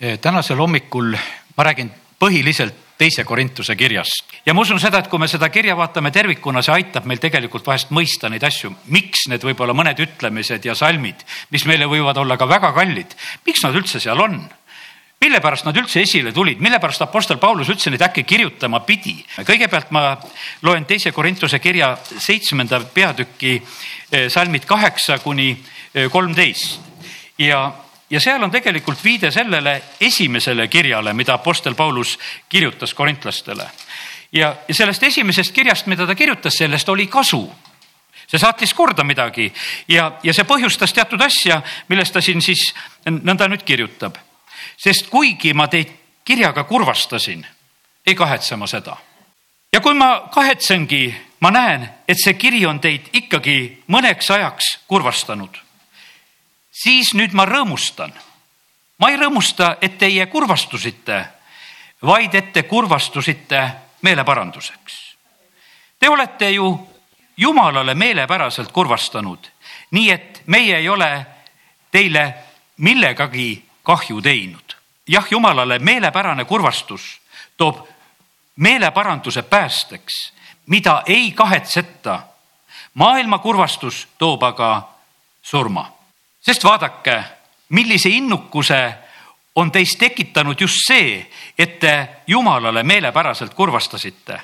Eh, tänasel hommikul ma räägin põhiliselt teise Korintuse kirjast. Ja ma usun seda, et kui me seda kirja vaatame tervikuna, see aitab meil tegelikult vahest mõista neid asju, miks need võib-olla mõned ütlemised ja salmid, mis meile võivad olla ka väga kallid, miks nad üldse seal on? Mille pärast nad üldse esile tulid, mille pärast Apostel Paulus üldse neid äkki kirjutama pidi? kõigepealt ma loen teise Korintuse kirja seitsmenda peatüki eh, salmid kaheksa kuni eh, kolmteist. Ja ja seal on tegelikult viide sellele esimesele kirjale, mida Apostel Paulus kirjutas korintlastele. ja, sellest esimesest kirjast, mida ta kirjutas, sellest oli kasu. see saatis korda midagi ja, ja see põhjustas teatud asja, millest ta siin siis nõnda nüüd kirjutab. sest kuigi ma teid kirjaga kurvastasin, ei kahetse ma seda. ja kui ma kahetsengi, ma näen, et see kiri on teid ikkagi mõneks ajaks kurvastanud siis nüüd ma rõõmustan. ma ei rõõmusta, et teie kurvastusite, vaid et te kurvastusite meeleparanduseks. Te olete ju Jumalale meelepäraselt kurvastanud, nii et meie ei ole teile millegagi kahju teinud. jah, Jumalale meelepärane kurvastus toob meeleparanduse päästeks, mida ei kahetseta. maailma kurvastus toob aga surma sest vaadake, millise innukuse on teis tekitanud just see, et te Jumalale meelepäraselt kurvastasite.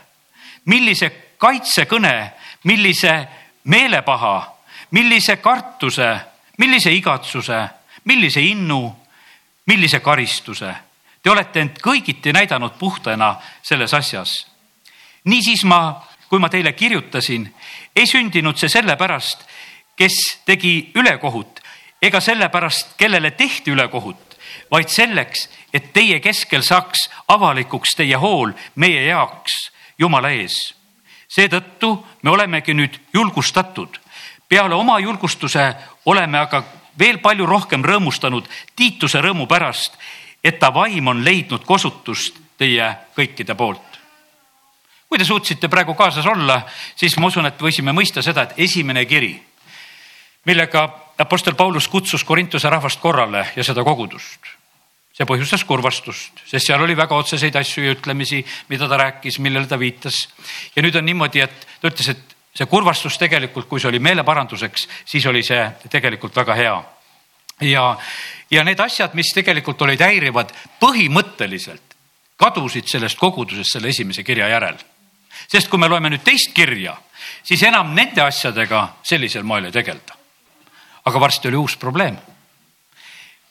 millise kaitsekõne, millise meelepaha, millise kartuse, millise igatsuse, millise innu, millise karistuse. Te olete end kõigiti näidanud puhtana selles asjas. niisiis ma, kui ma teile kirjutasin, ei sündinud see sellepärast, kes tegi ülekohut, ega sellepärast, kellele tehti ülekohut, vaid selleks, et teie keskel saaks avalikuks teie hool meie jaoks Jumala ees. seetõttu me olemegi nüüd julgustatud. peale oma julgustuse oleme aga veel palju rohkem rõõmustanud Tiituse rõõmu pärast, et ta vaim on leidnud kosutust teie kõikide poolt kui te suutsite praegu kaasas olla, siis ma usun, et võisime mõista seda, et esimene kiri, millega Apostel Paulus kutsus Korintuse rahvast korrale ja seda kogudust. see põhjustas kurvastust, sest seal oli väga otseseid asju ja ütlemisi, mida ta rääkis, millele ta viitas. ja nüüd on niimoodi, et ta ütles, et see kurvastus tegelikult, kui see oli meeleparanduseks, siis oli see tegelikult väga hea. ja, ja need asjad, mis tegelikult olid häirivad, põhimõtteliselt kadusid sellest kogudusest selle esimese kirja järel. sest kui me loeme nüüd teist kirja, siis enam nende asjadega sellisel moel ei tegelda aga varsti oli uus probleem.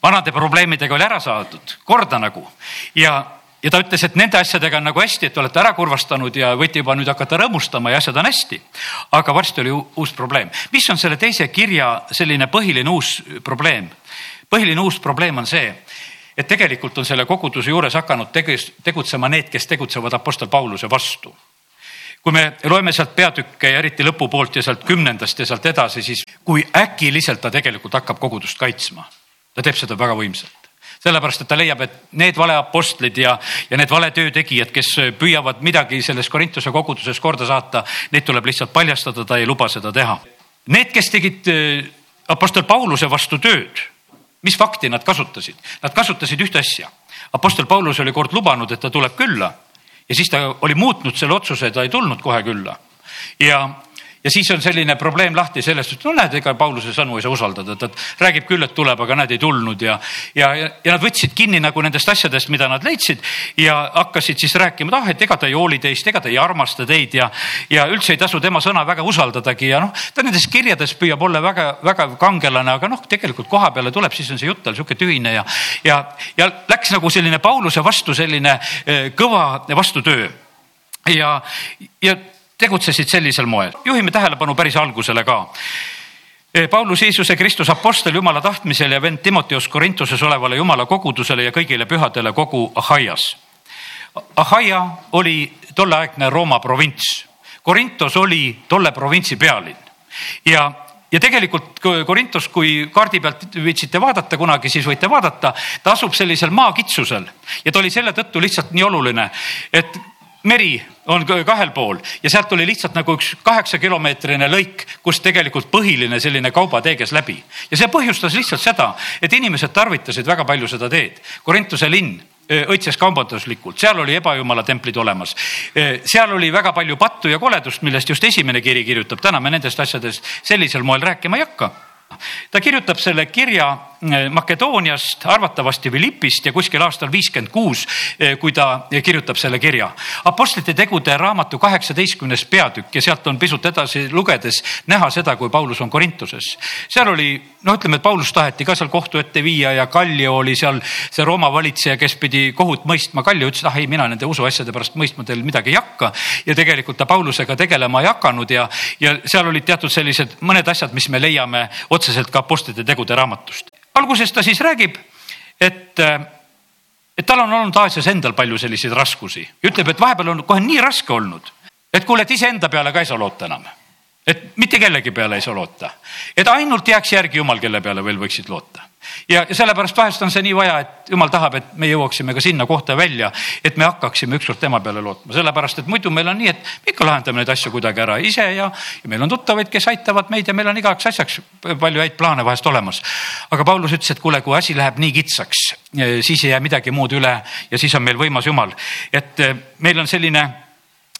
vanade probleemidega oli ära saadud, korda nagu ja, ja ta ütles, et nende asjadega on nagu hästi, et olete ära kurvastanud ja võite juba nüüd hakata rõõmustama ja asjad on hästi. aga varsti oli uus probleem. mis on selle teise kirja selline põhiline uus probleem? põhiline uus probleem on see, et tegelikult on selle koguduse juures hakanud tegutsema need, kes tegutsevad Apostel Pauluse vastu kui me loeme sealt peatükke ja eriti lõpupoolt ja sealt kümnendast ja sealt edasi, siis kui äkiliselt ta tegelikult hakkab kogudust kaitsma. ta teeb seda väga võimsalt sellepärast, et ta leiab, et need valeapostlid ja, ja need vale töötegijad, kes püüavad midagi selles Korintuse koguduses korda saata, neid tuleb lihtsalt paljastada, ta ei luba seda teha. Need, kes tegid äh, Apostel Pauluse vastu tööd, mis fakti nad kasutasid? Nad kasutasid ühte asja. Apostel Paulus oli kord lubanud, et ta tuleb külla ja siis ta oli muutnud selle otsuse, ta ei tulnud kohe külla. ja ja siis on selline probleem lahti sellest, et no näed, ega Pauluse sõnu ei saa usaldada, ta räägib küll, et tuleb, aga näed, ei tulnud ja, ja, ja nad võtsid kinni nagu nendest asjadest, mida nad leidsid ja hakkasid siis rääkima, et ah, et ega ta ei hooli teist, ega ta ei armasta teid ja, ja üldse ei tasu tema sõna väga usaldadagi ja noh, ta nendes kirjades püüab olla väga-väga kangelane, aga noh, tegelikult koha peale tuleb, siis on see jutt tal sihuke tühine ja, ja, ja läks nagu selline Pauluse vastu selline eh, kõva vastutöö. Ja, ja tegutsesid sellisel moel. juhime tähelepanu päris algusele ka. E, Paulus Jeesuse Kristus Apostel Jumala tahtmisel ja vend Timoteos Korintuses olevale Jumala kogudusele ja kõigile pühadele kogu Ahaias. Ahaia oli tolleaegne Rooma provints. Korintos oli tolle provintsi pealinn ja ja tegelikult Korintos, kui kaardi pealt viitsite vaadata kunagi, siis võite vaadata, ta asub sellisel maakitsusel ja ta oli selle tõttu lihtsalt nii oluline, et meri on kahel pool ja sealt oli lihtsalt nagu üks kaheksakilomeetrine lõik, kus tegelikult põhiline selline kaubatee käis läbi. ja see põhjustas lihtsalt seda, et inimesed tarvitasid väga palju seda teed. Korintuse linn õitses kaubanduslikult, seal oli ebajumala templid olemas. seal oli väga palju pattu ja koledust, millest just esimene kiri kirjutab. täna me nendest asjadest sellisel moel rääkima ei hakka ta kirjutab selle kirja eh, Makedooniast, arvatavasti Philippist ja kuskil aastal viiskümmend kuus, eh, kui ta kirjutab selle kirja. Apostlite tegude raamatu kaheksateistkümnes peatükk ja sealt on pisut edasi lugedes näha seda, kui Paulus on Korintuses. seal oli, noh, ütleme, et Paulus taheti ka seal kohtu ette viia ja Kallio oli seal see Rooma valitseja, kes pidi kohut mõistma. Kallio ütles, ah ei, mina nende usuasjade pärast mõistma teil midagi ei hakka ja tegelikult ta Paulusega tegelema ei hakanud ja, ja seal olid teatud sellised mõned asjad, mis me leiame otseselt ka Apostlite tegude raamatust. alguses ta siis räägib, et, et tal on olnud Aasias endal palju selliseid raskusi ütleb, et vahepeal on kohe nii raske olnud, et kuule, et iseenda peale ka ei saa loota enam. Et mitte kellegi peale ei saa loota, et ainult jääks järgi jumal, kelle peale veel võiksid loota. Ja, sellepärast vahest on see nii vaja, et jumal tahab, et me jõuaksime ka sinna kohta välja, et me hakkaksime ükskord tema peale lootma, sellepärast et muidu meil on nii, et me ikka lahendame neid asju kuidagi ära ise ja, ja meil on tuttavaid, kes aitavad meid ja meil on igaks asjaks palju häid plaane vahest olemas. aga Paulus ütles, et kuule, kui asi läheb nii kitsaks, siis ei jää midagi muud üle ja siis on meil võimas Jumal, et eh, meil on selline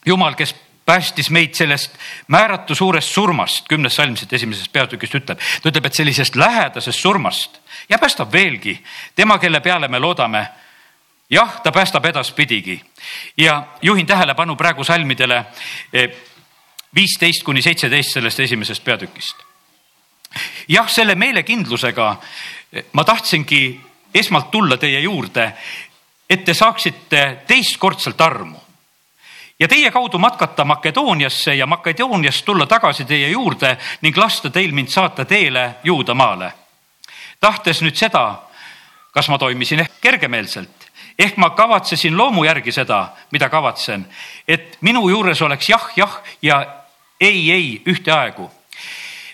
Jumal, kes päästis meid sellest määratu suurest surmast, kümnes salm siit esimesest peatükist ütleb, ta ütleb, et sellisest lähedasest surmast ja päästab veelgi tema, kelle peale me loodame. jah, ta päästab edaspidigi ja juhin tähelepanu praegu salmidele eh, viisteist kuni seitseteist sellest esimesest peatükist. jah, selle meelekindlusega eh, ma tahtsingi esmalt tulla teie juurde, et te saaksite teistkordselt armu ja teie kaudu matkata Makedooniasse ja Makedooniast tulla tagasi teie juurde ning lasta teil mind saata teele Juudamaale. tahtes nüüd seda, kas ma toimisin ehk kergemeelselt, ehk ma kavatsesin loomu järgi seda, mida kavatsen, et minu juures oleks jah, jah ja ei, ei ühtaegu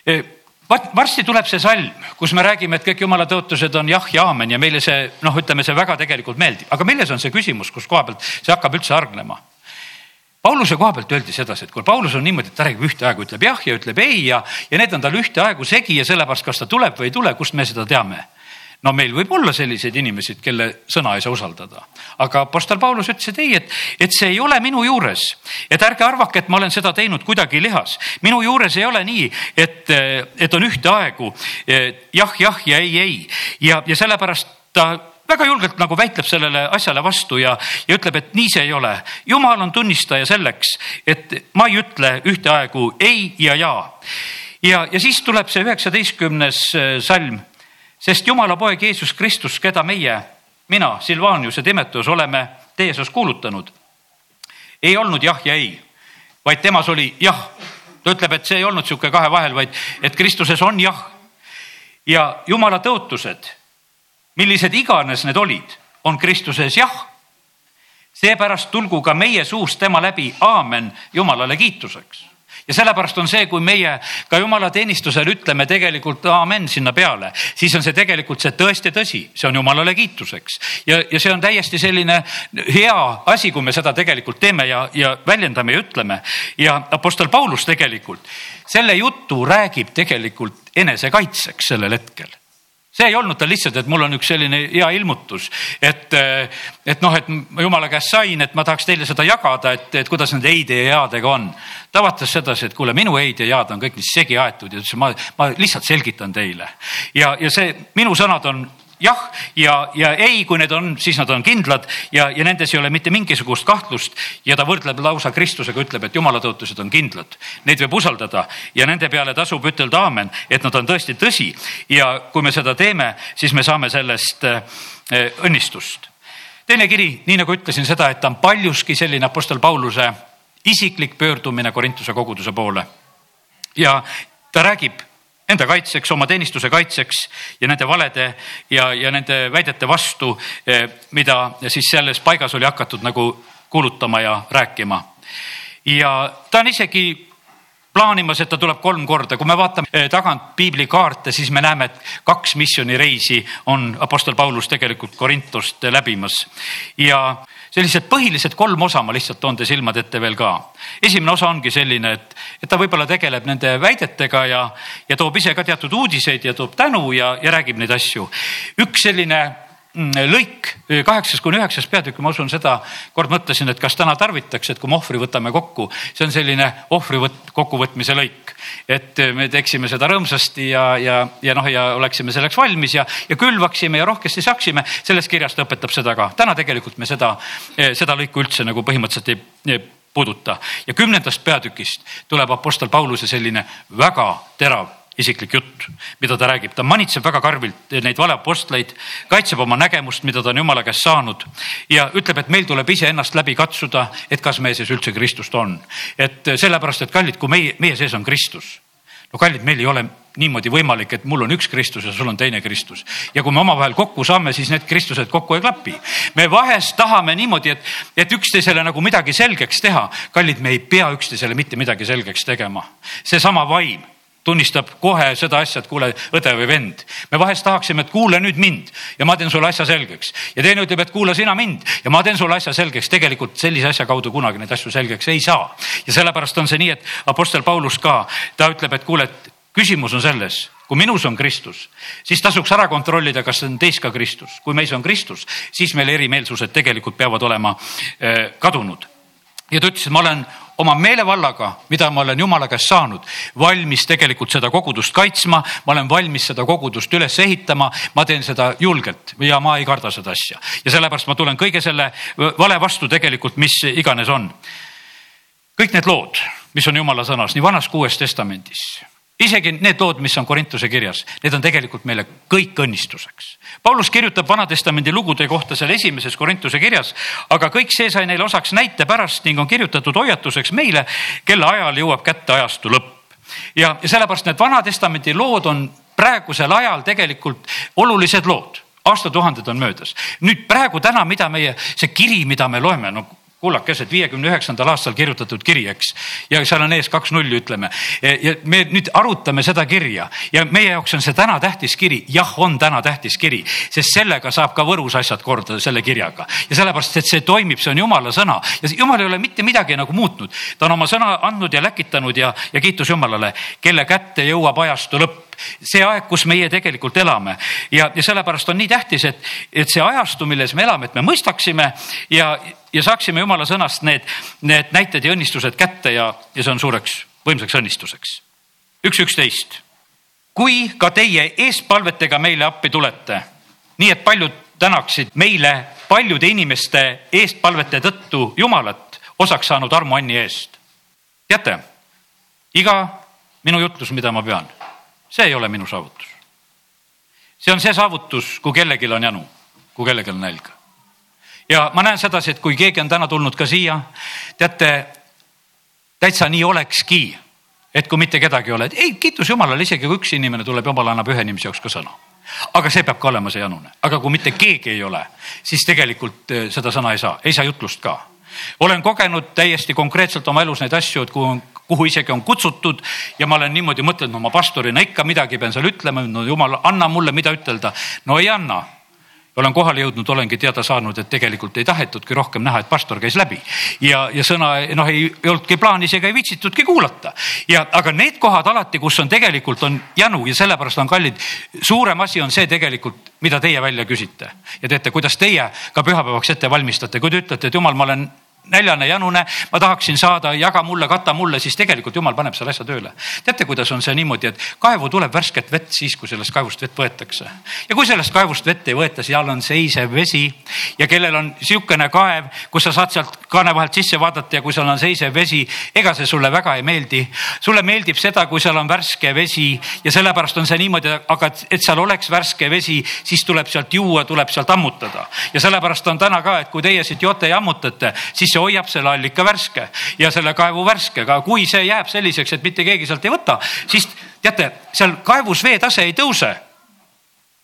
e, vaat varsti tuleb see salm, kus me räägime, et kõik jumala tõotused on jah ja aamen ja meile see noh, ütleme see väga tegelikult meeldib, aga milles on see küsimus, kus koha pealt see hakkab üldse hargnema Pauluse koha pealt öeldi sedasi, et kui Paulus on niimoodi, et ta räägib ühtaegu, ütleb jah ja ütleb ei ja, ja need on tal ühtaegu segi ja sellepärast, kas ta tuleb või ei tule, kust me seda teame? no meil võib olla selliseid inimesi, kelle sõna ei saa usaldada, aga Apostel Paulus ütles, et ei, et, et see ei ole minu juures, et ärge arvake, et ma olen seda teinud kuidagi lihas. minu juures ei ole nii, et, et on ühtaegu jah, jah ja ei, ei ja, ja sellepärast ta väga julgelt nagu väitleb sellele asjale vastu ja, ja ütleb, et nii see ei ole. jumal on tunnistaja selleks, et ma ei ütle ühtaegu ei ja ja. ja, ja siis tuleb see üheksateistkümnes äh, salm, sest Jumala poeg Jeesus Kristus, keda meie, mina, Silvanius ja Timetus oleme teie seas kuulutanud, ei olnud jah ja ei, vaid temas oli jah. ta ütleb, et see ei olnud sihuke kahe vahel, vaid et Kristuses on jah. ja Jumala tõotused millised iganes need olid, on Kristuses jah. seepärast tulgu ka meie suust tema läbi aamen Jumalale kiituseks ja sellepärast on see, kui meie ka jumalateenistusel ütleme tegelikult aamen sinna peale, siis on see tegelikult see tõesti tõsi, see on jumalale kiituseks. ja, ja see on täiesti selline hea asi, kui me seda tegelikult teeme ja, ja väljendame ja ütleme. ja Apostel Paulus tegelikult selle jutu räägib tegelikult enesekaitseks sellel hetkel see ei olnud tal lihtsalt, et mul on üks selline hea ilmutus, et, et noh, et ma jumala käest sain, et ma tahaks teile seda jagada, et, et kuidas nende eide ja jaadega on. ta vaatas sedasi, et kuule, minu eid ja jaad on kõik nii segi aetud ja ütles, ma, ma lihtsalt selgitan teile. ja, ja see minu sõnad on jah ja, ja ei, kui need on, siis nad on kindlad ja, ja nendes ei ole mitte mingisugust kahtlust. ja ta võrdleb lausa Kristusega, ütleb, et jumala tõotused on kindlad, neid võib usaldada ja nende peale tasub ütelda aamen, et nad on tõesti tõsi. ja kui me seda teeme, siis me saame sellest eh, õnnistust. teine kiri, nii nagu ütlesin seda, et ta on paljuski selline Apostel Pauluse isiklik pöördumine Korintuse koguduse poole. ja ta räägib enda kaitseks, oma teenistuse kaitseks ja nende valede ja, ja nende väidete vastu, eh, mida siis selles paigas oli hakatud nagu kuulutama ja rääkima. ja ta on isegi plaanimas, et ta tuleb kolm korda, kui me vaatame eh, tagant piiblikaarte, siis me näeme, et kaks missioonireisi on Apostel Paulus tegelikult Korintust läbimas ja sellised põhilised kolm osa ma lihtsalt toon te silmade ette veel ka. esimene osa ongi selline, et, et ta võib-olla tegeleb nende väidetega ja, ja toob ise ka teatud uudiseid ja toob tänu ja, ja räägib neid asju. üks selline lõik, kaheksas kuni üheksas peatükk, ma usun seda, kord mõtlesin, et kas täna tarvitakse, et kui me ohvri võtame kokku, see on selline ohvri võt-, kokkuvõtmise lõik. et me teeksime seda rõõmsasti ja, ja, ja noh, ja oleksime selleks valmis ja, ja külvaksime ja rohkesti saaksime. sellest kirjast õpetab seda ka. täna tegelikult me seda, seda lõiku üldse nagu põhimõtteliselt ei, ei puuduta ja kümnendast peatükist tuleb Apostel Pauluse selline väga terav isiklik jutt, mida ta räägib, ta manitseb väga karmilt neid valeapostleid, kaitseb oma nägemust, mida ta on jumala käest saanud ja ütleb, et meil tuleb iseennast läbi katsuda, et kas meie sees üldse Kristust on. et sellepärast, et kallid, kui meie, meie sees on Kristus, no kallid, meil ei ole niimoodi võimalik, et mul on üks Kristus ja sul on teine Kristus. ja kui me omavahel kokku saame, siis need Kristused kokku ei klapi. me vahest tahame niimoodi, et, et üksteisele nagu midagi selgeks teha. kallid, me ei pea üksteisele mitte midagi selgeks tegema. seesama vaim tunnistab kohe seda asja, et kuule, õde või vend. me vahest tahaksime, et kuule nüüd mind ja ma teen sulle asja selgeks ja teine ütleb, et kuula sina mind ja ma teen sulle asja selgeks. tegelikult sellise asja kaudu kunagi neid asju selgeks ei saa. ja sellepärast on see nii, et Apostel Paulus ka, ta ütleb, et kuule, et küsimus on selles, kui minus on Kristus, siis tasuks ära kontrollida, kas on teis ka Kristus. kui meis on Kristus, siis meil erimeelsused tegelikult peavad olema äh, kadunud. Ja ta ütles, et ma olen oma meelevallaga, mida ma olen jumala käest saanud, valmis tegelikult seda kogudust kaitsma, ma olen valmis seda kogudust üles ehitama, ma teen seda julgelt ja ma ei karda seda asja. ja sellepärast ma tulen kõige selle vale vastu tegelikult, mis iganes on. kõik need lood, mis on jumala sõnas nii vanas kui uues testamendis isegi need lood, mis on Korintuse kirjas, need on tegelikult meile kõik õnnistuseks. Paulus kirjutab Vana-testamendi lugude kohta seal esimeses Korintuse kirjas, aga kõik see sai neile osaks näite pärast ning on kirjutatud hoiatuseks meile, kelle ajal jõuab kätte ajastu lõpp. ja, sellepärast need Vana-testamendi lood on praegusel ajal tegelikult olulised lood aastatuhanded on möödas. nüüd praegu täna, mida meie, see kiri, mida me loeme, no kullakesed, viiekümne üheksandal aastal kirjutatud kiri, eks. ja seal on ees kaks nulli, ütleme. ja me nüüd arutame seda kirja ja meie jaoks on see täna tähtis kiri. jah, on täna tähtis kiri, sest sellega saab ka Võrus asjad korda selle kirjaga. ja sellepärast, et see toimib, see on jumala sõna ja jumal ei ole mitte midagi nagu muutnud. ta on oma sõna andnud ja läkitanud ja, ja kiitus Jumalale, kelle kätte jõuab ajastu lõpp see aeg, kus meie tegelikult elame ja, ja sellepärast on nii tähtis, et, et see ajastu, milles me elame, et me mõistaksime ja, ja saaksime jumala sõnast need, need näited ja õnnistused kätte ja, ja see on suureks võimsaks õnnistuseks. üks üksteist. kui ka teie eespalvetega meile appi tulete, nii et paljud tänaksid meile paljude inimeste eestpalvete tõttu Jumalat osaks saanud armuanni eest. teate, iga minu jutlus, mida ma pean see ei ole minu saavutus. see on see saavutus, kui kellelgi on janu, kui kellelgi on nälg. ja ma näen sedasi, et kui keegi on täna tulnud ka siia, teate, täitsa nii olekski, et kui mitte kedagi ei ole, et ei, kiitus Jumalale, isegi kui üks inimene tuleb, Jumal annab ühe inimese jaoks ka sõna. Aga see peab ka olema see janune, aga kui mitte keegi ei ole, siis tegelikult eh, seda sõna ei saa, ei saa jutlust ka olen kogenud täiesti konkreetselt oma elus neid asju, et kuhu, kuhu isegi on kutsutud ja ma olen niimoodi mõtelnud oma pastorina ikka midagi pean seal ütlema, no jumal, anna mulle, mida ütelda. no ei anna olen kohale jõudnud, olengi teada saanud, et tegelikult ei tahetudki rohkem näha, et pastor käis läbi ja, ja sõna noh, ei, ei olnudki plaanis ega ei viitsitudki kuulata. ja aga need kohad alati, kus on tegelikult on janu ja sellepärast on kallid, suurem asi on see tegelikult, mida teie välja küsite ja teate, kuidas teie ka pühapäevaks ette valmistate, kui te ütlete, et jumal, ma olen näljane, janune, ma tahaksin saada, jaga mulle, kata mulle, siis tegelikult jumal paneb selle asja tööle. teate, kuidas on see niimoodi, et kaevu tuleb värsket vett siis, kui sellest kaevust vett võetakse. ja kui sellest kaevust vett ei võeta, seal on seisev vesi ja kellel on sihukene kaev, kus sa saad sealt kaane vahelt sisse vaadata ja kui seal on seisev vesi, ega see sulle väga ei meeldi. sulle meeldib seda, kui seal on värske vesi ja sellepärast on see niimoodi, aga et seal oleks värske vesi, siis tuleb sealt juua, tuleb sealt ammutada ja sellepärast on täna ka, et kui teie siit joote ja ammutate, siis see hoiab selle allika värske ja selle kaevu värske, aga kui see jääb selliseks, et mitte keegi sealt ei võta, siis teate, seal kaevus veetase ei tõuse.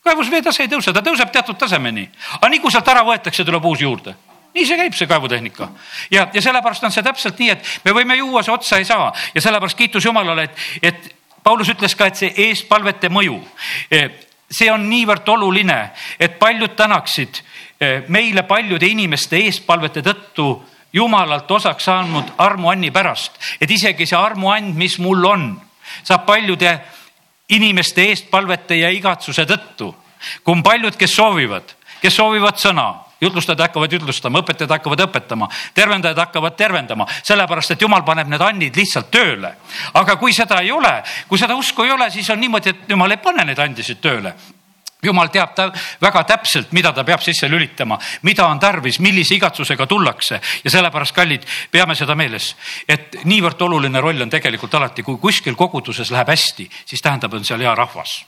kaevus veetase ei tõuse, ta tõuseb teatud tasemeni, aga nii kui sealt ära võetakse, tuleb uus juurde nii see käib, see kaevutehnika. ja, ja sellepärast on see täpselt nii, et me võime juua, see otsa ei saa ja sellepärast kiitus Jumalale, et, et Paulus ütles ka, et see eespalvete mõju, eh, see on niivõrd oluline, et paljud tänaksid eh, meile paljude inimeste eespalvete tõttu jumalalt osaks saanud armuanni pärast, et isegi see armuand, mis mul on, saab paljude inimeste eestpalvete ja igatsuse tõttu. kui on paljud, kes soovivad, kes soovivad sõna, jutlustajad hakkavad jutlustama, õpetajad hakkavad õpetama, tervendajad hakkavad tervendama, sellepärast et jumal paneb need andid lihtsalt tööle. aga kui seda ei ole, kui seda usku ei ole, siis on niimoodi, et jumal ei pane neid andisid tööle jumal teab ta väga täpselt, mida ta peab sisse lülitama, mida on tarvis, millise igatsusega tullakse ja sellepärast, kallid, peame seda meeles, et niivõrd oluline roll on tegelikult alati, kui kuskil koguduses läheb hästi, siis tähendab, on seal hea rahvas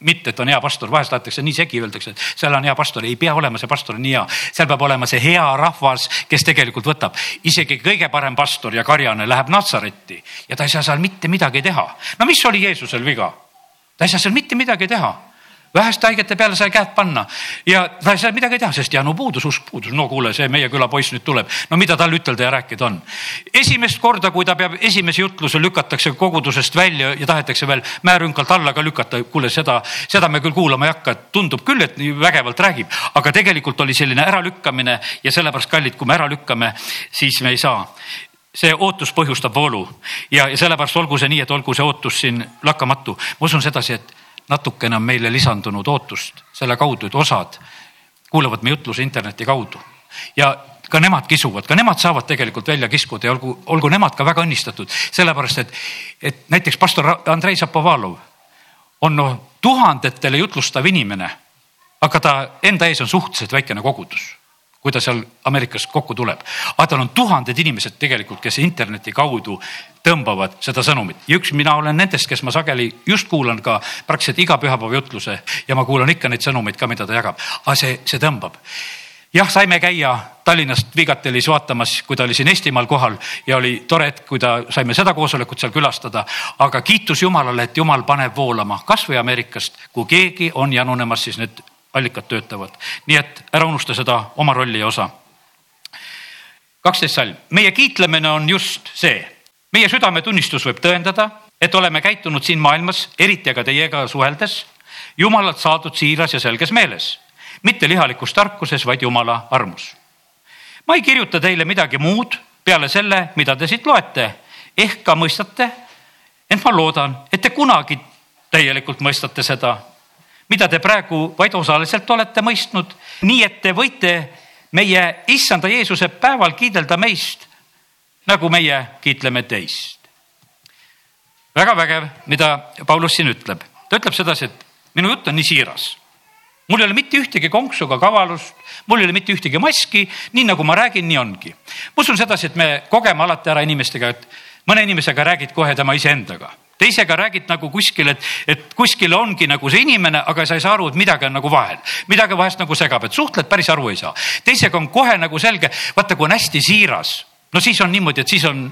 mitte, et on hea pastor, vahest tahetakse nii segi, öeldakse, et seal on hea pastor, ei pea olema see pastor nii hea. seal peab olema see hea rahvas, kes tegelikult võtab. isegi kõige parem pastor ja karjane läheb Natsaretti ja ta ei saa seal mitte midagi teha. no mis oli Jeesusel viga? ta ei saa seal mitte midagi teha väheste haigete peale sai käed panna ja ta ei saa midagi teha, sest janu puudus, usk puudus. no kuule, see meie küla poiss nüüd tuleb, no mida tal ütelda ja rääkida on. esimest korda, kui ta peab esimese jutluse, lükatakse kogudusest välja ja tahetakse veel mäerünkalt alla ka lükata. kuule, seda, seda me küll kuulama ei hakka, tundub küll, et nii vägevalt räägib, aga tegelikult oli selline äralükkamine ja sellepärast, kallid, kui me ära lükkame, siis me ei saa see ootus põhjustab voolu ja, ja sellepärast olgu see nii, et olgu see ootus siin lakkamatu. ma usun sedasi, et natukene on meile lisandunud ootust selle kaudu, et osad kuulavad meie jutluse interneti kaudu. Ja ka nemad kisuvad, ka nemad saavad tegelikult välja kiskuda ja olgu, olgu nemad ka väga õnnistatud, sellepärast et, et näiteks pastor Andrei Zapovalov on noh, tuhandetele jutlustav inimene, aga ta enda ees on suhteliselt väikene kogudus kui ta seal Ameerikas kokku tuleb. aga tal on tuhanded inimesed tegelikult, kes interneti kaudu tõmbavad seda sõnumit ja üks, mina olen nendest, kes ma sageli just kuulan ka praktiliselt iga pühapäeva jutluse ja ma kuulan ikka neid sõnumeid ka, mida ta jagab, aga see, see tõmbab jah, saime käia Tallinnast Vigatelis vaatamas, kui ta oli siin Eestimaal kohal ja oli tore hetk, kui ta, saime seda koosolekut seal külastada. aga kiitus Jumalale, et Jumal paneb voolama kasvõi Ameerikast, kui keegi on janunemas, siis need allikad töötavad. nii et ära unusta seda oma rolli ja osa. kaksteist salm, meie kiitlemine on just see, meie südametunnistus võib tõendada, et oleme käitunud siin maailmas, eriti aga teiega suheldes, jumalalt saadud siiras ja selges meeles, mitte lihalikus tarkuses, vaid jumala armus. ma ei kirjuta teile midagi muud peale selle, mida te siit loete, ehk ka mõistate, ent ma loodan, et te kunagi täielikult mõistate seda, mida te praegu vaid osaliselt olete mõistnud, nii et te võite meie issanda Jeesuse päeval kiidelda meist, nagu meie kiitleme teist. väga vägev, mida Paulus siin ütleb. ta ütleb sedasi, et minu jutt on nii siiras. mul ei ole mitte ühtegi konksu ega kavalust, mul ei ole mitte ühtegi maski, nii nagu ma räägin, nii ongi. ma usun sedasi, et me kogeme alati ära inimestega, et mõne inimesega räägid kohe tema iseendaga teisega räägid nagu kuskil, et, et kuskil ongi nagu see inimene, aga sa ei saa aru, et midagi on nagu vahel, midagi vahest nagu segab, et suhtled, päris aru ei saa. teisega on kohe nagu selge, vaata, kui on hästi siiras, no siis on niimoodi, et siis on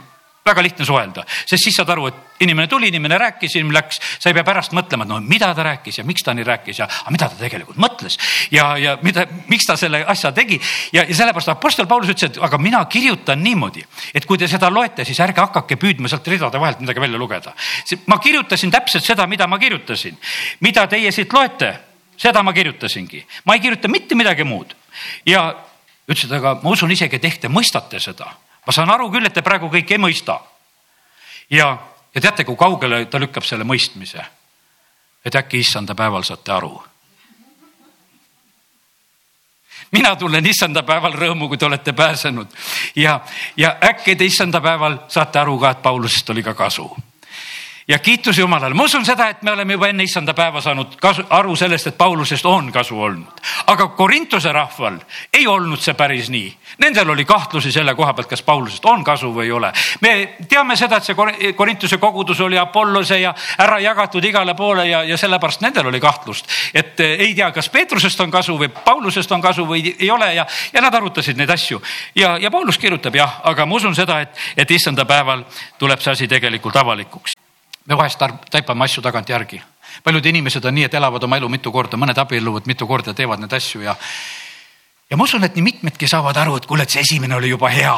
väga lihtne suhelda, sest siis saad aru, et inimene tuli, inimene rääkis, inimene läks, sa ei pea pärast mõtlema, et no mida ta rääkis ja miks ta nii rääkis ja mida ta tegelikult mõtles. Ja, ja mida, miks ta selle asja tegi. ja, ja sellepärast Apostel Paulus ütles, et aga mina kirjutan niimoodi, et kui te seda loete, siis ärge hakake püüdma sealt ridade vahelt midagi välja lugeda. ma kirjutasin täpselt seda, mida ma kirjutasin, mida teie siit loete, seda ma kirjutasingi, ma ei kirjuta mitte midagi muud. Ja ütles, et aga ma usun isegi, et ehk te mõistate seda ma saan aru küll, et te praegu kõike ei mõista. ja, ja teate, kui kaugele ta lükkab selle mõistmise? et äkki issanda päeval saate aru. mina tunnen issanda päeval rõõmu, kui te olete pääsenud ja, ja äkki te issanda päeval saate aru ka, et Paulusest oli ka kasu ja kiitus Jumalale, ma usun seda, et me oleme juba enne issanda päeva saanud kasu, aru sellest, et Paulusest on kasu olnud. aga Korintuse rahval ei olnud see päris nii. Nendel oli kahtlusi selle koha pealt, kas Paulusest on kasu või ei ole. me teame seda, et see Korintuse kogudus oli Apollose ja ära jagatud igale poole ja, ja sellepärast nendel oli kahtlust, et eh, ei tea, kas Peetrusest on kasu või Paulusest on kasu või ei ole ja, ja nad arutasid neid asju. ja, ja Paulus kirjutab jah, aga ma usun seda, et, et issanda päeval tuleb see asi tegelikult avalikuks me vahest taipame asju ja ma usun, et nii mitmedki saavad aru, et kuule, et see esimene oli juba hea,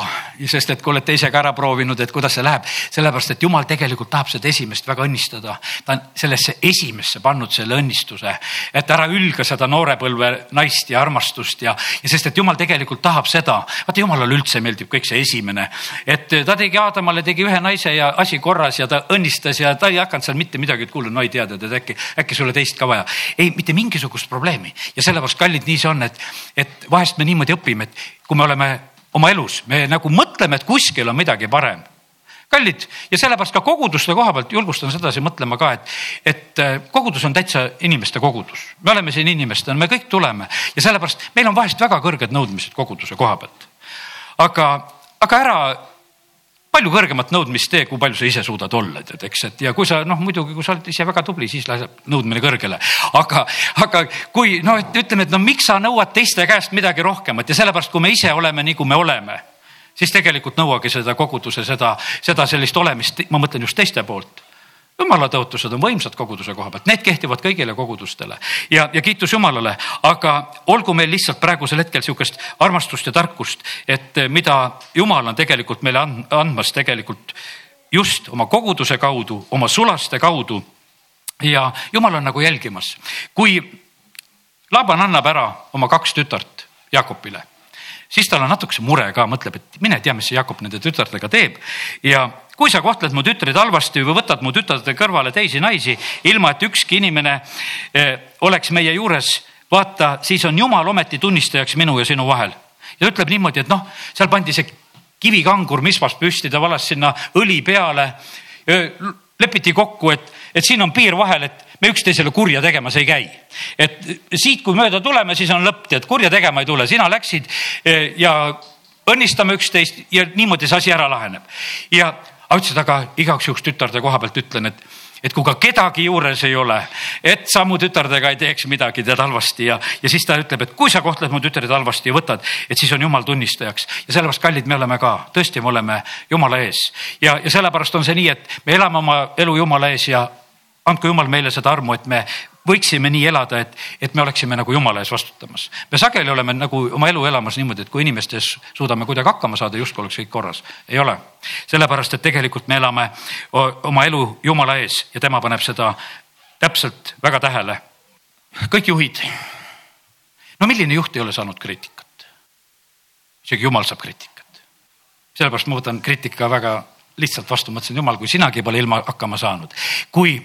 sest et kui olete ise ka ära proovinud, et kuidas see läheb, sellepärast et jumal tegelikult tahab seda esimest väga õnnistada. ta on sellesse esimesse pannud selle õnnistuse, et ära ülga seda noorepõlve naist ja armastust ja, ja sest, et jumal tegelikult tahab seda. vaata, jumalale üldse meeldib kõik see esimene, et ta tegi Aadamale, tegi ühe naise ja asi korras ja ta õnnistas ja ta ei hakanud seal mitte midagi, et kuule, no ei tea, tead, et äkki, äkki sulle teist ka vaja. ei, mitte mingisugust probleemi ja sellepärast, kallid, nii see on, et, et vahest me niimoodi õpime, et kui me oleme oma elus, me nagu mõtleme, et kuskil on midagi parem. kallid ja sellepärast ka koguduste koha pealt julgustan sedasi mõtlema ka, et, et äh, kogudus on täitsa inimeste kogudus. me oleme siin inimestena, me kõik tuleme ja sellepärast meil on vahest väga kõrged nõudmised koguduse koha pealt. aga, aga ära palju kõrgemat nõudmist tee, kui palju sa ise suudad olla, tead, eks, et ja kui sa noh, muidugi, kui sa oled ise väga tubli, siis läheb nõudmine kõrgele. aga, aga kui noh, et ütleme, et no miks sa nõuad teiste käest midagi rohkemat ja sellepärast, kui me ise oleme nii, kui me oleme, siis tegelikult nõuagi seda koguduse, seda, seda sellist olemist, ma mõtlen just teiste poolt jumala tõotused on võimsad koguduse koha pealt, need kehtivad kõigile kogudustele. Ja, ja kiitus Jumalale, aga olgu meil lihtsalt praegusel hetkel sihukest armastust ja tarkust, et mida Jumal on tegelikult meile andmas tegelikult just oma koguduse kaudu, oma sulaste kaudu. ja Jumal on nagu jälgimas, kui Laban annab ära oma kaks tütart Jakobile siis tal on natukese mure ka, mõtleb, et mine tea, mis see Jakob nende tütartega teeb. Ja kui sa kohtled mu tütreid halvasti või võtad mu tütarde kõrvale teisi naisi, ilma et ükski inimene eh, oleks meie juures, vaata, siis on Jumal ometi tunnistajaks minu ja sinu vahel. ja ütleb niimoodi, et noh, seal pandi see kivikangur misvast püsti, ta valas sinna õli peale. lepiti kokku, et, et siin on piir vahel, et me üksteisele kurja tegemas ei käi. et siit, kui mööda tuleme, siis on lõpp, tead, kurja tegema ei tule, sina läksid eh, ja õnnistame üksteist ja niimoodi see asi ära laheneb. ja aga ütles, et aga igaks juhuks tütarde koha pealt ütlen, et, et kui ka kedagi juures ei ole, et sa mu tütardega ei teeks midagi tead halvasti ja, ja siis ta ütleb, et kui sa kohtled mu tütreid halvasti ja võtad, et siis on jumal tunnistajaks. Ja sellepärast, kallid, me oleme ka, tõesti, me oleme jumala ees. Ja, ja sellepärast on see nii, et me elame oma elu jumala ees ja andku jumal meile seda armu, et me võiksime nii elada, et, et me oleksime nagu jumala ees vastutamas. me sageli oleme nagu oma elu elamas niimoodi, et kui inimestes suudame kuidagi hakkama saada, justkui oleks kõik korras. ei ole, sellepärast et tegelikult me elame oma elu jumala ees ja tema paneb seda täpselt väga tähele. kõik juhid. no milline juht ei ole saanud kriitikat? isegi jumal saab kriitikat. sellepärast ma võtan kriitika väga lihtsalt vastu, mõtlesin, jumal, kui sinagi pole ilma hakkama saanud. kui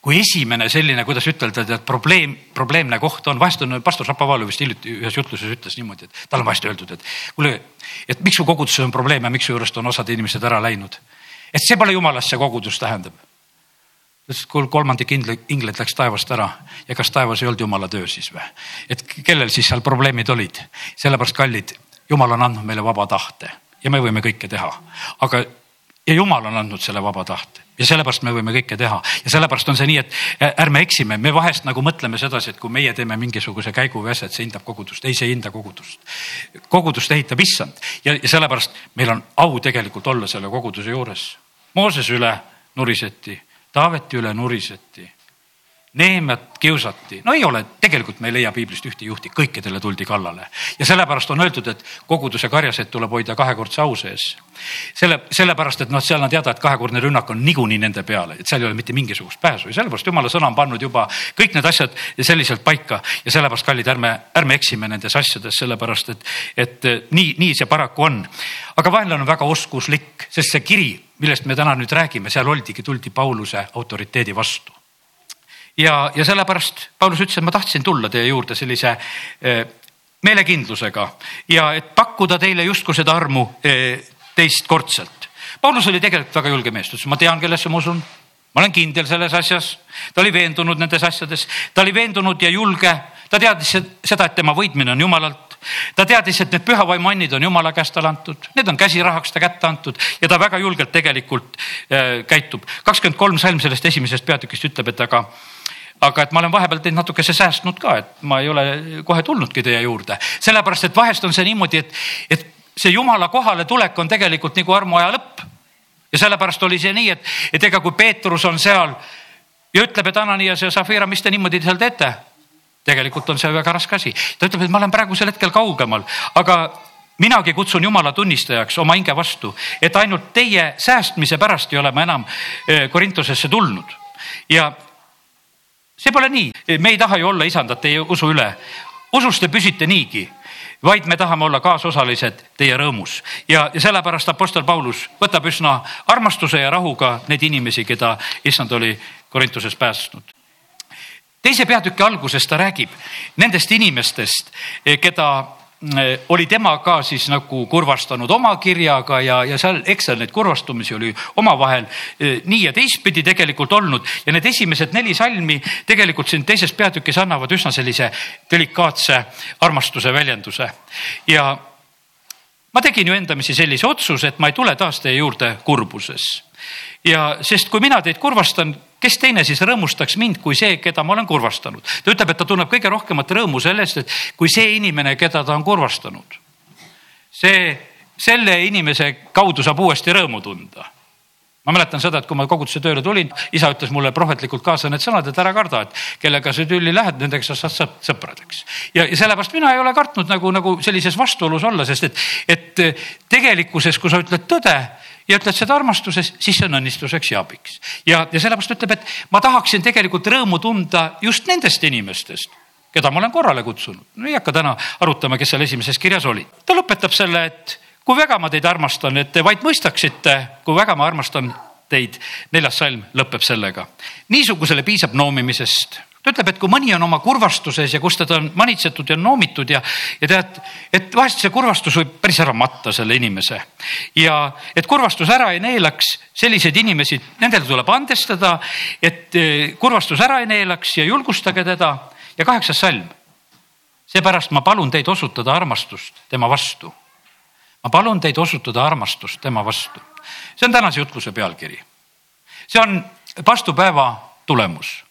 kui esimene selline, kuidas ütelda, tead probleem, probleemne koht on, vahest on pastor Šapovalov vist hiljuti ühes jutluses ütles niimoodi, et talle on vahest öeldud, et kuule, et miks su koguduses on probleem ja miks su juurest on osad inimesed ära läinud. et see pole jumalast, see kogudus tähendab. ütles, et kuule, kolmandik ingleid läks taevast ära ja kas taevas ei olnud jumala töö siis või? et kellel siis seal probleemid olid? sellepärast, kallid, jumal on andnud meile vaba tahte ja me võime kõike teha, aga ja jumal on andnud selle vaba tahte ja sellepärast me võime kõike teha ja sellepärast on see nii, et ärme eksime, me vahest nagu mõtleme sedasi, et kui meie teeme mingisuguse käigu või asja, et see hindab kogudust. ei, see ei hinda kogudust. kogudust ehitab issand ja, ja sellepärast meil on au tegelikult olla selle koguduse juures. Mooses üle nuriseti, Taaveti üle nuriseti Neemiat kiusati, no ei ole, tegelikult me ei leia piiblist ühte juhti, kõikidele tuldi kallale. Ja sellepärast on öeldud, et koguduse karjaseid tuleb hoida kahekordse au sees. selle, sellepärast, et noh, seal on teada, et kahekordne rünnak on niikuinii nende peale, et seal ei ole mitte mingisugust pääsu. Ja sellepärast jumala sõna on pannud juba kõik need asjad selliselt paika. Ja sellepärast, kallid, ärme, ärme eksime nendes asjades, sellepärast et, et nii, nii see paraku on. aga vaenlane on väga oskuslik, sest see kiri, millest me täna nüüd räägime, seal oldigi, tuldi Pauluse autoriteedi vastu ja, ja sellepärast Paulus ütles, et ma tahtsin tulla teie juurde sellise eh, meelekindlusega ja et pakkuda teile justkui seda armu eh, teistkordselt. Paulus oli tegelikult väga julge mees, ta ütles, ma tean, kellesse ma usun, ma olen kindel selles asjas, ta oli veendunud nendes asjades, ta oli veendunud ja julge, ta teadis seda, et tema võitmine on jumalalt. Ta teadis, et need pühavaimannid on jumala käest talle antud, need on käsirahaks ta kätte antud ja ta väga julgelt tegelikult äh, käitub. kakskümmend kolm salm sellest esimesest peatükist ütleb, et aga aga et ma olen vahepeal teid natukese säästnud ka, et ma ei ole kohe tulnudki teie juurde, sellepärast et vahest on see niimoodi, et, et see jumala kohale tulek on tegelikult nagu armuaja lõpp. ja sellepärast oli see nii, et, et ega kui Peetrus on seal ja ütleb, et Ananias ja Zafira, mis te niimoodi seal teete? tegelikult on see väga raske asi. ta ütleb, et ma olen praegusel hetkel kaugemal, aga minagi kutsun Jumala tunnistajaks oma hinge vastu, et ainult teie säästmise pärast ei ole ma enam eh, Korintusesse tulnud ja see pole nii, me ei taha ju olla isandad teie usu üle. usus te püsite niigi, vaid me tahame olla kaasosalised teie rõõmus. Ja, ja sellepärast Apostel Paulus võtab üsna armastuse ja rahuga neid inimesi, keda issand oli Korintuses päästnud. Teise peatüki alguses ta räägib nendest inimestest, keda oli tema ka siis nagu kurvastanud oma kirjaga ja, ja seal, eks seal neid kurvastumisi oli omavahel äh, nii ja teistpidi tegelikult olnud ja need esimesed neli salmi tegelikult siin teises peatükis annavad üsna sellise delikaatse armastuse väljenduse. ja ma tegin ju endamisi sellise otsuse, et ma ei tule taas teie juurde kurbuses ja sest kui mina teid kurvastan kes teine siis rõõmustaks mind kui see, keda ma olen kurvastanud. ta ütleb, et ta tunneb kõige rohkemat rõõmu sellest, et kui see inimene, keda ta on kurvastanud, see, selle inimese kaudu saab uuesti rõõmu tunda ma mäletan seda, et kui ma koguduse tööle tulin, isa ütles mulle prohvetlikult kaasa need sõnad, et ära karda, et kellega sa tülli lähed, nendega sa saad sõpradeks. ja, ja sellepärast mina ei ole kartnud nagu, nagu sellises vastuolus olla, sest et, et tegelikkuses, kui sa ütled tõde ja ütled seda armastuses, siis see on õnnistuseks ja abiks. ja, ja sellepärast ütleb, et ma tahaksin tegelikult rõõmu tunda just nendest inimestest, keda ma olen korrale kutsunud. no ei hakka täna arutama, kes seal esimeses kirjas oli. ta lõpetab selle, et kui väga ma teid armastan, et te vaid mõistaksite, kui väga ma armastan teid. neljas salm lõpeb sellega. niisugusele piisab noomimisest ta ütleb, et kui mõni on oma kurvastuses ja kus teda on manitsetud ja noomitud ja, ja tead, et vahest see kurvastus võib päris ära matta selle inimese. ja et kurvastus ära ei neelaks selliseid inimesi, nendele tuleb andestada, et eh, kurvastus ära ei neelaks ja julgustage teda. ja kaheksas salm. seepärast ma palun teid osutada armastust tema vastu. ma palun teid osutada armastust tema vastu. see on tänase jutluse pealkiri. see on vastupäeva tulemus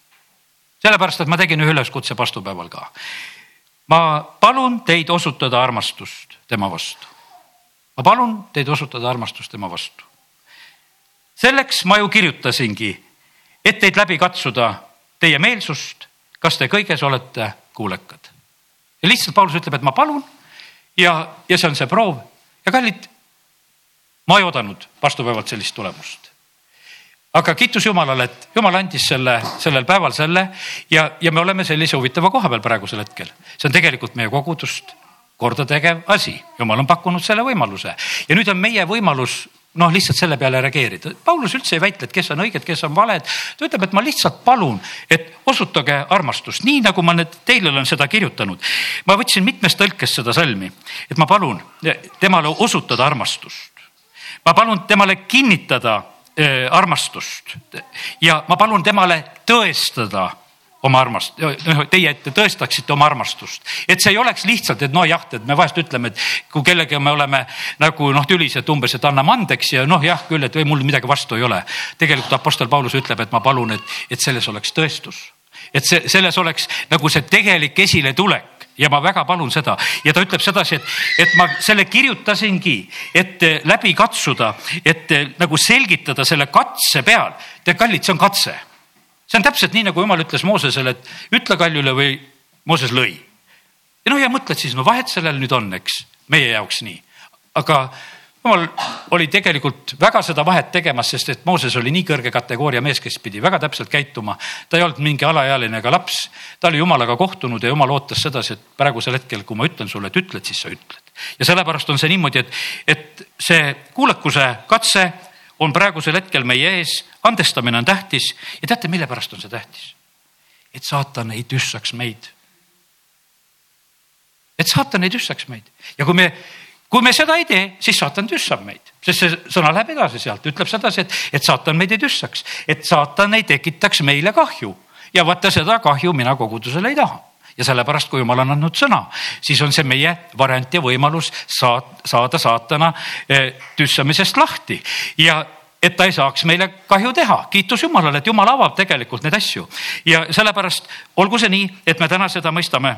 sellepärast, et ma tegin ühe üleskutse vastupäeval ka. ma palun teid osutada armastust tema vastu. ma palun teid osutada armastust tema vastu. selleks ma ju kirjutasingi, et teid läbi katsuda teie meelsust, kas te kõiges olete kuulekad. ja lihtsalt Paulus ütleb, et ma palun ja, ja see on see proov ja kallid, ma ei oodanud vastupäevalt sellist tulemust aga kiitus Jumalale, et Jumal andis selle, sellel päeval selle ja, ja me oleme sellise huvitava koha peal praegusel hetkel. see on tegelikult meie kogudust korda tegev asi. Jumal on pakkunud selle võimaluse ja nüüd on meie võimalus noh, lihtsalt selle peale reageerida. Paulus üldse ei väitle, et kes on õiged, kes on valed. ta ütleb, et ma lihtsalt palun, et osutage armastust, nii nagu ma nüüd teile olen seda kirjutanud. ma võtsin mitmest tõlkest seda salmi, et ma palun temale osutada armastust. ma palun temale kinnitada armastust. Ja ma palun temale tõestada oma armast-, noh teie ette tõestaksite oma armastust, et see ei oleks lihtsalt, et nojah, et me vahest ütleme, et kui kellegagi me oleme nagu noh, tülis, et umbes, et anname andeks ja noh, jah küll, et või mul midagi vastu ei ole. tegelikult Apostel Paulus ütleb, et ma palun, et, et selles oleks tõestus, et see, selles oleks nagu see tegelik esiletulek ja ma väga palun seda ja ta ütleb sedasi, et, et ma selle kirjutasingi, et läbi katsuda, et nagu selgitada selle katse peal. tead, kallid, see on katse. see on täpselt nii, nagu jumal ütles Moosesele, et ütle kaljule või Mooses lõi. ja noh, ja mõtled siis, no vahet sellel nüüd on, eks, meie jaoks nii, aga jumal oli tegelikult väga seda vahet tegemas, sest et Mooses oli nii kõrge kategooria mees, kes pidi väga täpselt käituma. ta ei olnud mingi alaealine ega laps, ta oli jumalaga kohtunud ja jumal ootas sedasi, et praegusel hetkel, kui ma ütlen sulle, et ütled, siis sa ütled. ja sellepärast on see niimoodi, et, et see kuulekuse katse on praegusel hetkel meie ees, andestamine on tähtis ja teate, mille pärast on see tähtis? et saatan ei tüssaks meid. et saatan ei tüssaks meid ja kui me kui me seda ei tee, siis saatan tüssab meid, sest see sõna läheb edasi sealt, ütleb sedasi, et, et saatan meid ei tüssaks, et saatan ei tekitaks meile kahju. Ja vaata seda kahju mina kogudusele ei taha. Ja sellepärast, kui jumal on andnud sõna, siis on see meie variant ja võimalus saat, saada saatana eh, tüssamisest lahti. Ja et ta ei saaks meile kahju teha. kiitus Jumalale, et Jumal avab tegelikult neid asju. Ja sellepärast olgu see nii, et me täna seda mõistame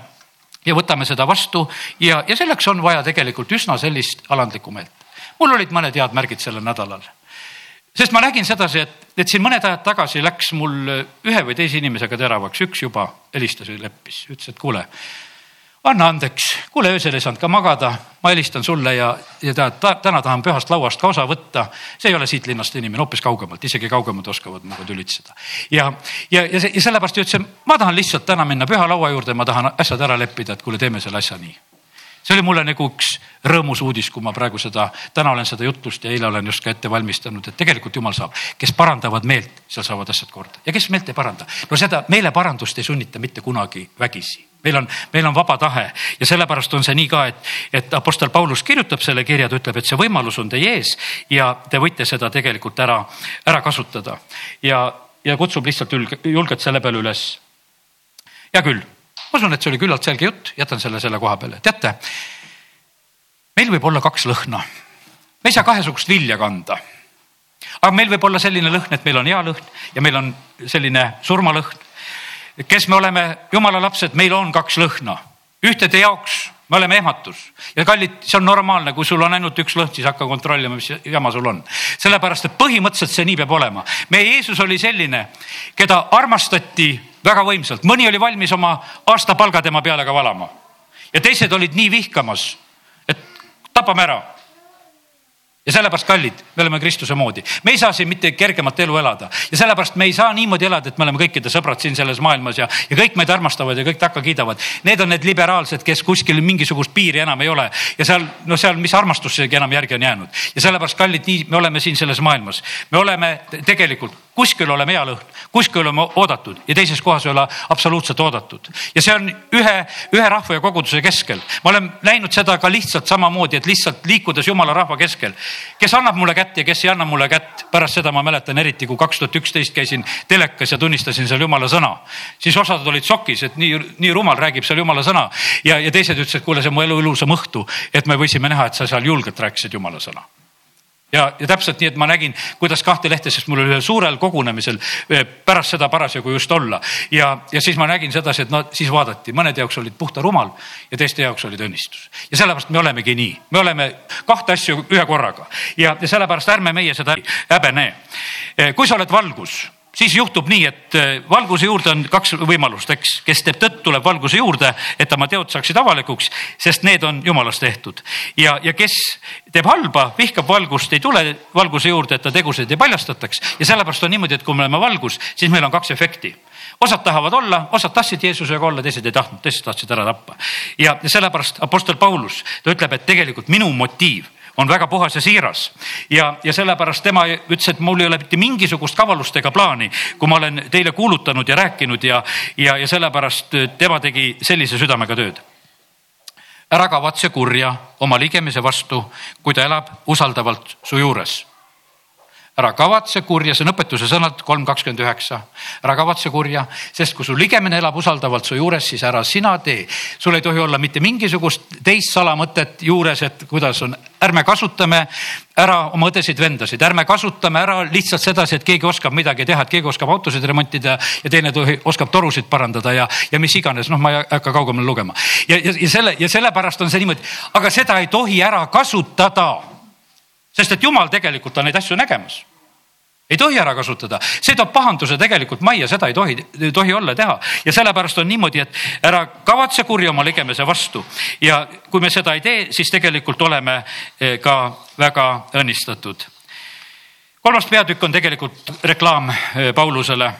ja võtame seda vastu ja, ja selleks on vaja tegelikult üsna sellist alandlikku meelt. mul olid mõned head märgid sellel nädalal. sest ma nägin sedasi, et, et siin mõned ajad tagasi läks mul ühe või teise inimesega teravaks, üks juba helistas ja leppis, ütles, et kuule, anna andeks, kuule, öösel ei saanud ka magada, ma helistan sulle ja, ja tead ta,, täna tahan pühast lauast ka osa võtta. see ei ole siit linnast inimene, hoopis kaugemalt, isegi kaugemad oskavad minuga tülitseda. ja, ja, ja, ja sellepärast ütlesin, ma tahan lihtsalt täna minna püha laua juurde, ma tahan asjad ära leppida, et kuule, teeme selle asja nii see oli mulle nagu üks rõõmus uudis, kui ma praegu seda, täna olen seda jutlust ja eile olen just ka ette valmistanud, et tegelikult jumal saab, kes parandavad meelt, seal saavad asjad korda. Ja kes meelt ei paranda. no seda meeleparandust ei sunnita mitte kunagi vägisi. Meil on, meil on vaba tahe. Ja sellepärast on see nii ka, et, et Apostel Paulus kirjutab selle kirja, ta ütleb, et see võimalus on teie ees ja te võite seda tegelikult ära, ära kasutada. Ja, ja kutsub lihtsalt julgelt selle peale üles. hea küll ma usun, et see oli küllalt selge jutt, jätan selle selle koha peale. teate, meil võib olla kaks lõhna. me ei saa kahesugust vilja kanda. aga meil võib olla selline lõhn, et meil on hea lõhn ja meil on selline surmalõhn. kes me oleme jumala lapsed, meil on kaks lõhna. ühtede jaoks me oleme ehmatus ja kallid, see on normaalne, kui sul on ainult üks lõhn, siis hakka kontrollima, mis jama sul on. sellepärast, et põhimõtteliselt see nii peab olema. meie Jeesus oli selline, keda armastati väga võimsalt, mõni oli valmis oma aastapalga tema peale ka valama. Ja teised olid nii vihkamas, et tapame ära. Ja sellepärast, kallid, me oleme Kristuse moodi, me ei saa siin mitte kergemat elu elada. Ja sellepärast me ei saa niimoodi elada, et me oleme kõikide sõbrad siin selles maailmas ja, ja kõik meid armastavad ja kõik takka kiidavad. Need on need liberaalsed, kes kuskil mingisugust piiri enam ei ole. Ja seal, no seal, mis armastusegi enam järgi on jäänud. Ja sellepärast, kallid, nii me oleme siin selles maailmas, me oleme tegelikult kuskil oleme hea lõhn, kuskil oleme oodatud ja teises kohas ei ole absoluutselt oodatud. ja see on ühe, ühe rahva ja koguduse keskel. ma olen näinud seda ka lihtsalt samamoodi, et lihtsalt liikudes jumala rahva keskel, kes annab mulle kätt ja kes ei anna mulle kätt. pärast seda ma mäletan eriti, kui kaks tuhat üksteist käisin telekas ja tunnistasin seal jumala sõna, siis osad olid šokis, et nii, nii rumal räägib seal jumala sõna ja, ja teised ütlesid, et kuule, see on mu elu ilusam õhtu, et me võisime näha, et sa seal julgelt rääkisid jumala sõna ja, ja täpselt nii, et ma nägin, kuidas kahte lehte, sest mul oli ühel suurel kogunemisel eh, pärast seda parasjagu just olla ja, ja siis ma nägin sedasi, et no siis vaadati, mõnede jaoks olid puhta rumal ja teiste jaoks olid õnnistus. ja sellepärast me olemegi nii, me oleme kahte asju ühe korraga ja, ja sellepärast ärme meie seda häbene. Eh, kui sa oled valgus siis juhtub nii, et äh, valguse juurde on kaks võimalust, eks, kes teeb tõtt, tuleb valguse juurde, et oma teod saaksid avalikuks, sest need on jumalast tehtud. ja, ja kes teeb halba, vihkab valgust, ei tule valguse juurde, et ta tegusid ei paljastataks ja sellepärast on niimoodi, et kui me oleme valgus, siis meil on kaks efekti osad tahavad olla, osad tahtsid Jeesusega olla, teised ei tahtnud, teised tahtsid ära tappa. ja sellepärast Apostel Paulus, ta ütleb, et tegelikult minu motiiv on väga puhas ja siiras. ja, ja sellepärast tema ütles, et mul ei ole mitte mingisugust kavalust ega plaani, kui ma olen teile kuulutanud ja rääkinud ja, ja, ja sellepärast tema tegi sellise südamega tööd. ära kavatse kurja oma ligemise vastu, kui ta elab usaldavalt su juures ära kavatse kurja, see on õpetuse sõnad kolm kakskümmend üheksa. ära kavatse kurja, sest kui su ligemine elab usaldavalt su juures, siis ära sina tee. sul ei tohi olla mitte mingisugust teist salamõtet juures, et kuidas on, ärme kasutame ära oma õdesid-vendasid, ärme kasutame ära lihtsalt sedasi, et keegi oskab midagi teha, et keegi oskab autosid remontida ja teine tohi, oskab torusid parandada ja, ja mis iganes, noh, ma ei hakka kaugemale lugema. ja, ja, ja selle ja sellepärast on see niimoodi, aga seda ei tohi ära kasutada sest et jumal tegelikult on neid asju nägemas. Ei tohi ära kasutada, see toob pahanduse tegelikult majja, seda ei tohi, ei tohi olla teha. Ja sellepärast on niimoodi, et ära kavatse kurja oma ligemese vastu. Ja kui me seda ei tee, siis tegelikult oleme eh, ka väga õnnistatud. kolmas peatükk on tegelikult reklaam eh, Paulusele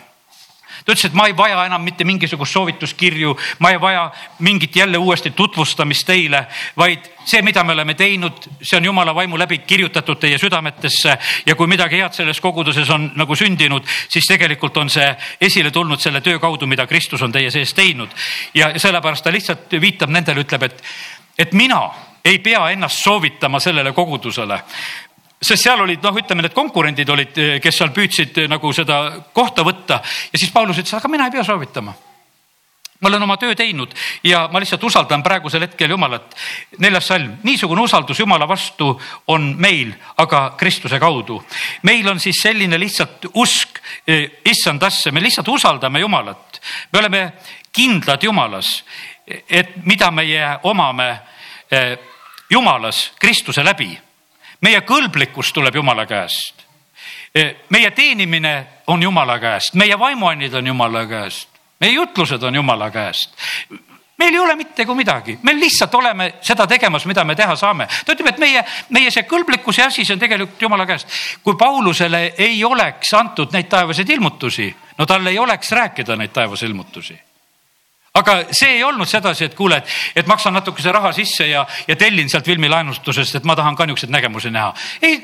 ta ütles, et ma ei vaja enam mitte mingisugust soovituskirju, ma ei vaja mingit jälle uuesti tutvustamist teile, vaid see, mida me oleme teinud, see on jumala vaimu läbi kirjutatud teie südametesse ja kui midagi head selles koguduses on nagu sündinud, siis tegelikult on see esile tulnud selle töö kaudu, mida Kristus on teie sees teinud. ja sellepärast ta lihtsalt viitab nendele, ütleb, et, et mina ei pea ennast soovitama sellele kogudusele sest seal olid noh, ütleme need konkurendid olid, kes seal püüdsid eh, nagu seda kohta võtta ja siis Paulus ütles, aga mina ei pea soovitama. ma olen oma töö teinud ja ma lihtsalt usaldan praegusel hetkel Jumalat. neljas salm, niisugune usaldus Jumala vastu on meil, aga Kristuse kaudu. meil on siis selline lihtsalt usk eh, issandasse, me lihtsalt usaldame Jumalat. me oleme kindlad Jumalas, et mida meie omame eh, Jumalas Kristuse läbi meie kõlblikkus tuleb Jumala käest. meie teenimine on Jumala käest, meie vaimuannid on Jumala käest, meie jutlused on Jumala käest meil ei ole mitte kui midagi, me lihtsalt oleme seda tegemas, mida me teha saame. ta ütleb, et meie, meie see kõlblikkuse asi, see on tegelikult jumala käest. kui Paulusele ei oleks antud neid taevaseid ilmutusi, no tal ei oleks rääkida neid taevase ilmutusi aga see ei olnud sedasi, et kuule, et, et maksan natukese raha sisse ja, ja tellin sealt filmilaenustusest, et ma tahan ka niisuguseid nägemusi näha. ei,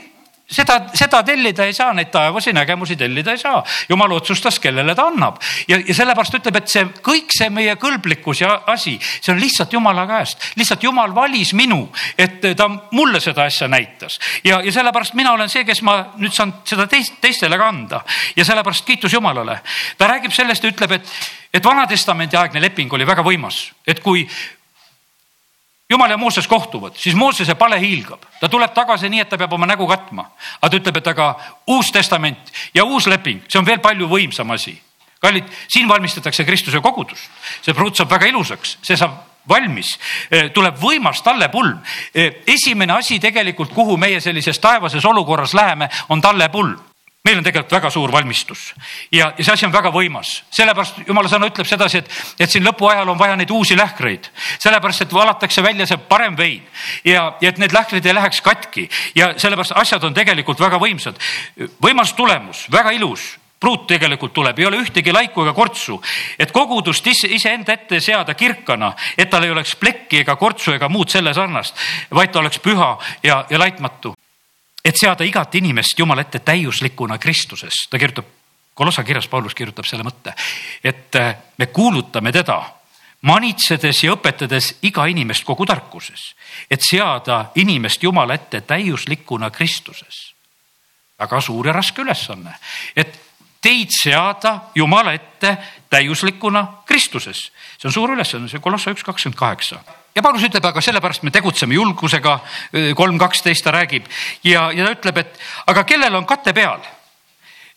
seda, seda tellida ei saa, neid taevasi nägemusi tellida ei saa. jumal otsustas, kellele ta annab. Ja, ja sellepärast ütleb, et see kõik see meie kõlblikkus ja asi, see on lihtsalt jumala käest, lihtsalt jumal valis minu, et ta mulle seda asja näitas. Ja, ja sellepärast mina olen see, kes ma nüüd saan seda teist, teistele ka anda ja sellepärast kiitus Jumalale. ta räägib sellest ja ütleb, et, et Vana-testamendi aegne leping oli väga võimas, et kui jumal ja Mooses kohtuvad, siis Moosese pale hiilgab, ta tuleb tagasi nii, et ta peab oma nägu katma. aga ta ütleb, et aga uus testament ja uus leping, see on veel palju võimsam asi. kallid, siin valmistatakse Kristuse kogudust, see pruut saab väga ilusaks, see saab valmis, eh, tuleb võimas tallepulm. Eh, esimene asi tegelikult, kuhu meie sellises taevases olukorras läheme, on tallepulm meil on tegelikult väga suur valmistus. Ja, ja see asi on väga võimas, sellepärast jumala sõna ütleb sedasi, et, et siin lõpuajal on vaja neid uusi lähkreid, sellepärast et valatakse välja see parem vein. Ja, ja et need lähkrid ei läheks katki. Ja sellepärast asjad on tegelikult väga võimsad. võimas tulemus, väga ilus. Pruut tegelikult tuleb, ei ole ühtegi laiku ega kortsu, et kogudust iseenda ette seada kirkana, et tal ei oleks plekki ega kortsu ega muud selle sarnast, vaid ta oleks püha ja, ja laitmatu et seada igat inimest Jumala ette täiuslikuna Kristuses. ta kirjutab, Kolossa kirjas Paulus kirjutab selle mõtte, et äh, me kuulutame teda manitsedes ja õpetades iga inimest kogu tarkuses, et seada inimest Jumala ette täiuslikuna Kristuses. väga suur ja raske ülesanne, et teid seada Jumala ette täiuslikuna Kristuses. see on suur ülesanne, see Kolossa üks kakskümmend kaheksa ja Paulus ütleb, aga sellepärast me tegutseme julgusega, kolm kaksteist ta räägib. Ja, ja ta ütleb, et aga kellel on kate peal?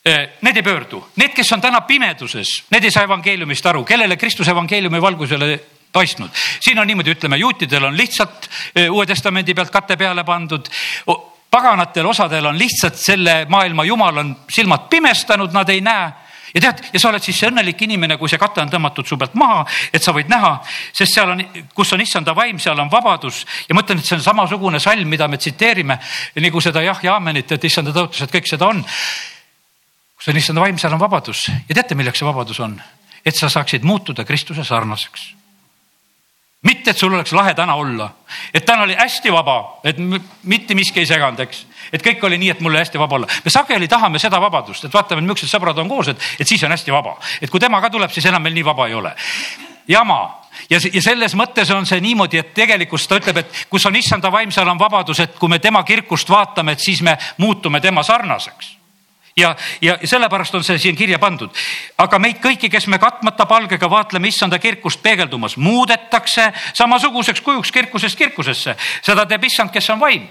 Need ei pöördu, need, kes on täna pimeduses, need ei saa evangeeliumist aru, kellele Kristuse evangeeliumi valgusele paistnud. siin on niimoodi, ütleme, juutidel on lihtsalt Uue Testamendi pealt kate peale pandud. paganatel osadel on lihtsalt selle maailma jumal on silmad pimestanud, nad ei näe ja tead, ja sa oled siis see õnnelik inimene, kui see kate on tõmmatud su pealt maha, et sa võid näha, sest seal on, kus on issanda vaim, seal on vabadus ja mõtlen, et see on samasugune salm, mida me tsiteerime nagu seda jah ja amenit, et issanda tõotused, kõik seda on. kus on issanda vaim, seal on vabadus ja teate, milleks see vabadus on? et sa saaksid muutuda Kristuse sarnaseks mitte, et sul oleks lahe täna olla, et täna oli hästi vaba, et mitte miski ei seganud, eks. Et kõik oli nii, et mul oli hästi vaba olla. me sageli tahame seda vabadust, et vaatame, millised sõbrad on koos, et, et siis on hästi vaba. et kui tema ka tuleb, siis enam meil nii vaba ei ole. jama ja, ja selles mõttes on see niimoodi, et tegelikult ta ütleb, et kus on issanda vaim, seal on vabadus, et kui me tema kirkust vaatame, et siis me muutume tema sarnaseks ja, ja sellepärast on see siin kirja pandud. aga meid kõiki, kes me katmata palgega vaatleme issanda kirkust peegeldumas, muudetakse samasuguseks kujuks kirkusest kirkusesse. seda teeb issand, kes on vaim.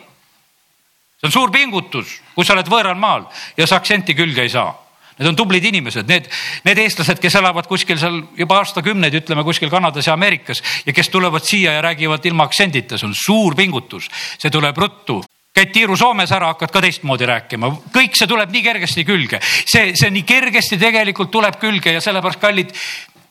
See on suur pingutus, kui sa oled võõral maal ja sa aktsenti külge ei saa. Need on tublid inimesed, need, need eestlased, kes elavad kuskil seal juba aastakümneid, ütleme kuskil Kanadas ja Ameerikas ja kes tulevad siia ja räägivad ilma aktsendita, see on suur pingutus, see tuleb ruttu. Käid tiiru Soomes ära, hakkad ka teistmoodi rääkima, kõik see tuleb nii kergesti külge, see, see nii kergesti tegelikult tuleb külge ja sellepärast, kallid,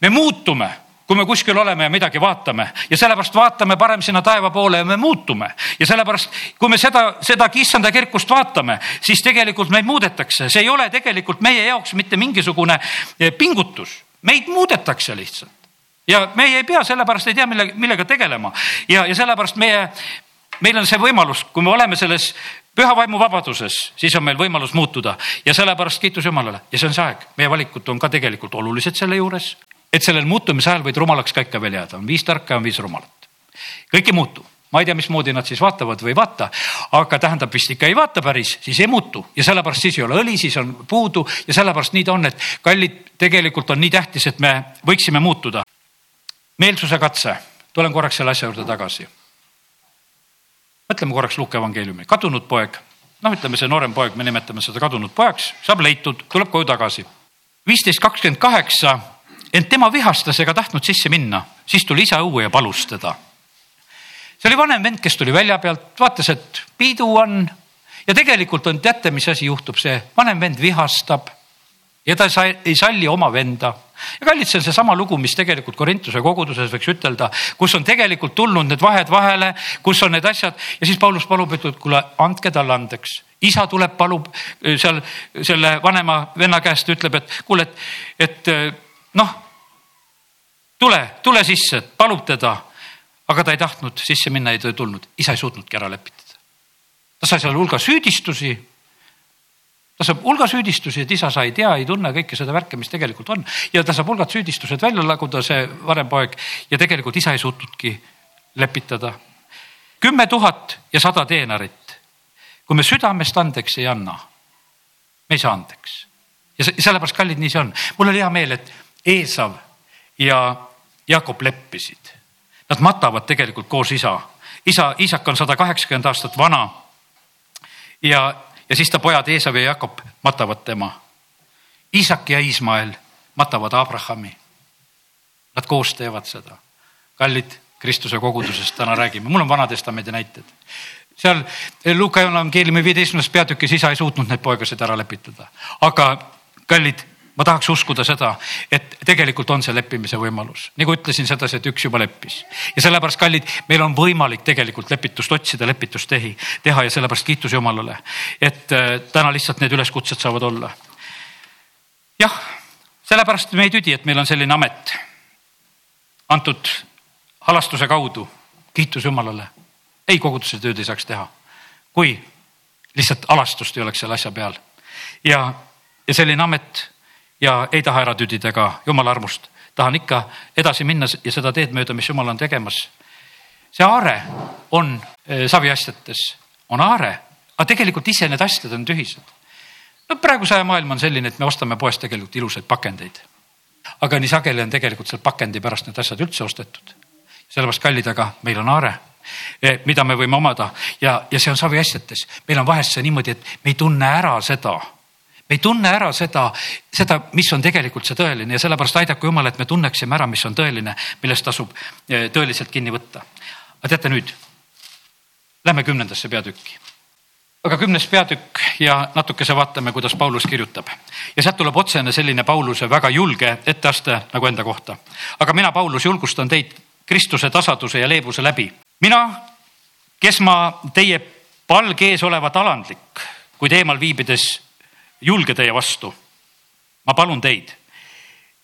me muutume kui me kuskil oleme ja midagi vaatame. Ja sellepärast vaatame parem sinna taeva poole ja me muutume. Ja sellepärast, kui me seda, seda issanda kirkust vaatame, siis tegelikult meid muudetakse, see ei ole tegelikult meie jaoks mitte mingisugune eh, pingutus, meid muudetakse lihtsalt. Ja meie ei pea sellepärast ei tea, mille, millega tegelema. Ja, ja sellepärast meie, meil on see võimalus, kui me oleme selles püha vaimu vabaduses, siis on meil võimalus muutuda. Ja sellepärast kiitus Jumalale. Ja see on see aeg, meie valikud on ka tegelikult olulised selle juures. Et sellel muutumise ajal võid rumalaks ka ikka veel jääda, on viis tarka ja on viis rumalat. kõik ei muutu, ma ei tea, mismoodi nad siis vaatavad või ei vaata, aga tähendab vist ikka ei vaata päris, siis ei muutu. Ja sellepärast siis ei ole õli, siis on puudu. Ja sellepärast nii ta on, et kallid, tegelikult on nii tähtis, et me võiksime muutuda. meelsuse katse, tulen korraks selle asja juurde tagasi. Mõtleme korraks Luuke evangeeliumi, kadunud poeg, noh, ütleme see noorem poeg, me nimetame seda kadunud pojaks, saab leitud, tuleb koju tagasi. viisteist kakskümmend kaheksa, ent tema vihastas ega tahtnud sisse minna, siis tuli isa õue ja palus teda. see oli vanem vend, kes tuli välja pealt, vaatas, et pidu on ja tegelikult on, teate, mis asi juhtub, see vanem vend vihastab ja ta ei salli oma venda. ja kallid, see on seesama lugu, mis tegelikult Korintuse koguduses võiks ütelda, kus on tegelikult tulnud need vahed vahele, kus on need asjad ja siis Paulus palub, et kuule, andke talle andeks. isa tuleb, palub seal selle vanema venna käest, ütleb, et kuule, et, et noh, tule, tule sisse, palub teda. aga ta ei tahtnud sisse minna, ei tulnud, isa ei suutnudki ära lepitada. ta sai seal hulga süüdistusi ta saab hulga süüdistusi, et isa sa ei tea, ei tunne kõike seda värke, mis tegelikult on ja ta saab hulgad süüdistused välja laguda, see vanem poeg ja tegelikult isa ei suutnudki lepitada. kümme tuhat ja sada teenarit. kui me südamest andeks ei anna, me ei saa andeks. ja sellepärast, kallid, nii see on. mul oli hea meel, et Eesav ja Jakob leppisid. Nad matavad tegelikult koos isa. isa, isak on sada kaheksakümmend aastat vana. ja ja siis ta pojad Eesav ja Jakob matavad tema. Isak ja Iismael matavad Abrahami. Nad koos teevad seda. kallid Kristuse kogudusest täna räägime, mul on Vana-testamendi näited. seal Luka evangeeliumi viieteistkümnes peatükis isa ei suutnud neid poegasid ära lepitada, aga kallid ma tahaks uskuda seda, et tegelikult on see leppimise võimalus, nagu ütlesin sedasi, et üks juba leppis ja sellepärast, kallid, meil on võimalik tegelikult lepitust otsida, lepitust tehi, teha ja sellepärast kiitus Jumalale, et äh, täna lihtsalt need üleskutsed saavad olla. jah, sellepärast me ei tüdi, et meil on selline amet antud halastuse kaudu, kiitus Jumalale. ei, koguduse tööd ei saaks teha, kui lihtsalt halastust ei oleks selle asja peal ja, ja selline amet ja ei taha ära tüdida ka jumala armust. tahan ikka edasi minna ja seda teed mööda, mis jumal on tegemas. see aare on eh, saviasjates, on aare, aga tegelikult ise need asjad on tühised. no praeguse aja maailm on selline, et me ostame poest tegelikult ilusaid pakendeid. aga nii sageli on tegelikult seal pakendi pärast need asjad üldse ostetud. sellepärast kallid, aga meil on aare eh, mida me võime omada ja, ja see on saviasjates. meil on vahest see niimoodi, et me ei tunne ära seda me ei tunne ära seda, seda, mis on tegelikult see tõeline ja sellepärast aidaku Jumal, et me tunneksime ära, mis on tõeline, millest tasub eh, tõeliselt kinni võtta. aga teate nüüd, lähme kümnendasse peatükki. aga kümnes peatükk ja natukese vaatame, kuidas Paulus kirjutab ja sealt tuleb otsene selline Pauluse väga julge etteaste nagu enda kohta. aga mina, Paulus, julgustan teid Kristuse tasaduse ja leebuse läbi. mina, kes ma teie palge ees olevat alandlik, kuid eemal viibides julge teie vastu. ma palun teid,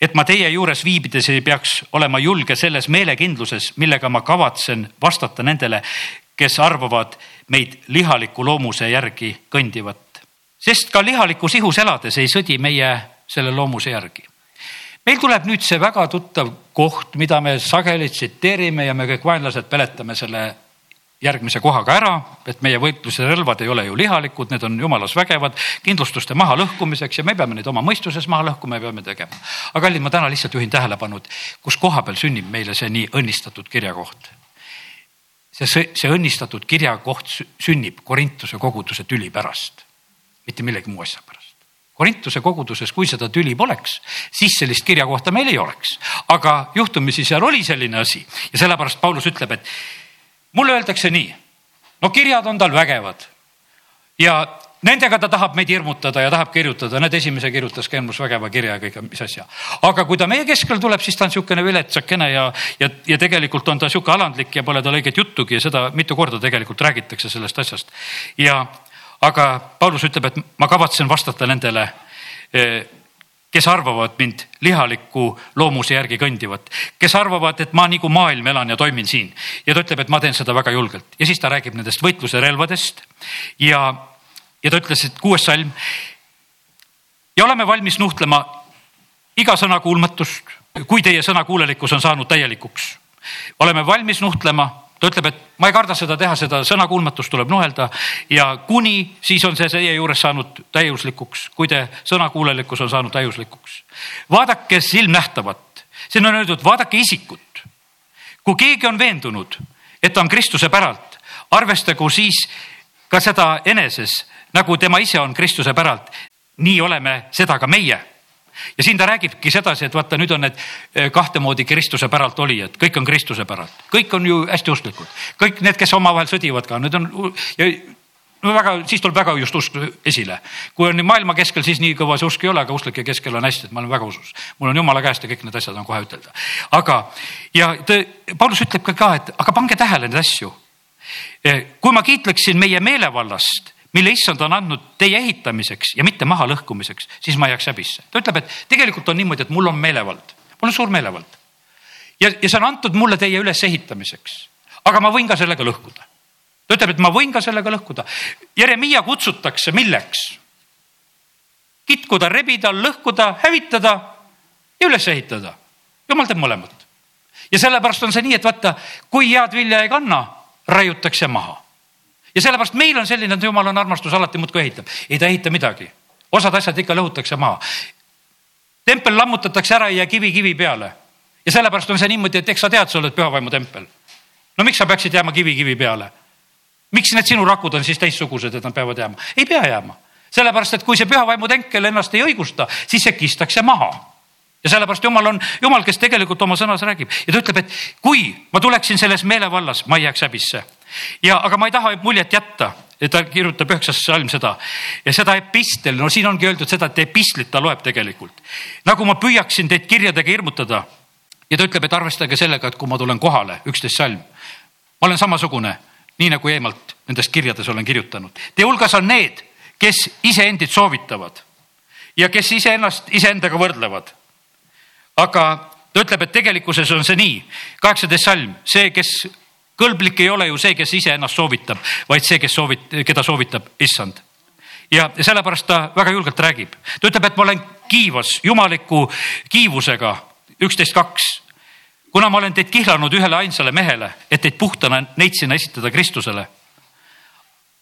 et ma teie juures viibides ei peaks olema julge selles meelekindluses, millega ma kavatsen vastata nendele, kes arvavad meid lihaliku loomuse järgi kõndivat. sest ka lihalikus ihus elades ei sõdi meie selle loomuse järgi meil tuleb nüüd see väga tuttav koht, mida me sageli tsiteerime ja me kõik vaenlased peletame selle järgmise kohaga ära, et meie võitluse relvad ei ole ju lihalikud, need on jumalas vägevad kindlustuste mahalõhkumiseks ja me peame neid oma mõistuses maha lõhkuma ja peame tegema. aga kallid, ma täna lihtsalt juhin tähelepanu, et kus koha peal sünnib meile see nii õnnistatud kirjakoht. see, see õnnistatud kirjakoht sünnib Korintuse koguduse tüli pärast, mitte millegi muu asja pärast. Korintuse koguduses, kui seda tüli poleks, siis sellist kirjakohta meil ei oleks, aga juhtumisi seal oli selline asi ja sellepärast Paulus ütleb, et mulle öeldakse nii, no kirjad on tal vägevad ja nendega ta tahab meid hirmutada ja tahab kirjutada, näed, esimese kirjutas Kelmus vägeva kirja ja kõik, mis asja. aga kui ta meie keskel tuleb, siis ta on niisugune viletsakene ja, ja, ja tegelikult on ta sihuke alandlik ja pole tal õiget juttugi ja seda mitu korda tegelikult räägitakse sellest asjast. ja, aga Paulus ütleb, et ma kavatsen vastata nendele eh, kes arvavad mind lihaliku loomuse järgi kõndivat, kes arvavad, et ma nagu maailm elan ja toimin siin. ja ta ütleb, et ma teen seda väga julgelt ja siis ta räägib nendest võitluserelvadest ja, ja ta ütles, et kuues salm. ja oleme valmis nuhtlema iga sõna kuulmatust, kui teie sõnakuulelikkus on saanud täielikuks. oleme valmis nuhtlema ta ütleb, et ma ei karda seda teha, seda sõnakuulmatust tuleb nuhelda ja kuni siis on see teie juures saanud täiuslikuks, kui te sõnakuulelikkus on saanud täiuslikuks. vaadake silmnähtavat, siin on öeldud, vaadake isikut. kui keegi on veendunud, et ta on Kristuse päralt, arvestagu siis ka seda eneses, nagu tema ise on Kristuse päralt. nii oleme seda ka meie ja siin ta räägibki sedasi, et vaata, nüüd on need eh, kahte moodi Kristuse päralt olijad, kõik on Kristuse päralt, kõik on ju hästi usklikud, kõik need, kes omavahel sõdivad ka, need on ja no väga, siis tuleb väga just usk esile. kui on maailma keskel, siis nii kõva see usk ei ole, aga usklike keskel on hästi, et ma olen väga usus. mul on jumala käest ja kõik need asjad on kohe ütelda. aga, ja te, Paulus ütleb ka, ka, et aga pange tähele neid asju. kui ma kiitleksin meie meelevallast mille issand on andnud teie ehitamiseks ja mitte mahalõhkumiseks, siis ma jääks häbisse. ta ütleb, et tegelikult on niimoodi, et mul on meelevald, mul on suur meelevald. ja, ja see on antud mulle teie ülesehitamiseks, aga ma võin ka sellega lõhkuda. ta ütleb, et ma võin ka sellega lõhkuda. Jeremiia kutsutakse milleks? kitkuda, rebida, lõhkuda, hävitada ja üles ehitada. jumal teeb mõlemat. ja sellepärast on see nii, et vaata, kui head vilja ei kanna, raiutakse maha ja sellepärast meil on selline, et jumal on armastus, alati muudkui ehitab. ei ta ehita midagi, osad asjad ikka lõhutakse maha. tempel lammutatakse ära, ei jää kivi kivi peale. ja sellepärast on see niimoodi, et eks sa tead, sa oled pühavaimu tempel. no miks sa peaksid jääma kivi kivi peale? miks need sinu rakud on siis teistsugused, et nad peavad jääma? ei pea jääma, sellepärast et kui see pühavaimu tempel ennast ei õigusta, siis see kistakse maha ja sellepärast Jumal on Jumal, kes tegelikult oma sõnas räägib ja ta ütleb, et kui ma tuleksin selles meelevallas, ma ei jääks häbisse ja, aga ma ei taha muljet jätta, ta kirjutab üheksas salm seda ja seda epistel, no siin ongi öeldud seda, et epistlit ta loeb tegelikult. nagu ma püüaksin teid kirjadega hirmutada ja ta ütleb, et arvestage sellega, et kui ma tulen kohale, üksteist salm, ma olen samasugune, nii nagu eemalt nendes kirjades olen kirjutanud. Teie hulgas on need, kes iseendid soovitavad ja kes iseennast iseendaga võrdlevad. aga ta ütleb, et tegelikkuses on see nii, kaheksateist salm, see, kes kõlblik ei ole ju see, kes iseennast soovitab, vaid see, kes soovit-, keda soovitab issand. ja sellepärast ta väga julgelt räägib, ta ütleb, et ma olen kiivas jumaliku kiivusega, üksteist kaks. kuna ma olen teid kihlanud ühele ainsale mehele, et teid puhtana neitsina esitada Kristusele.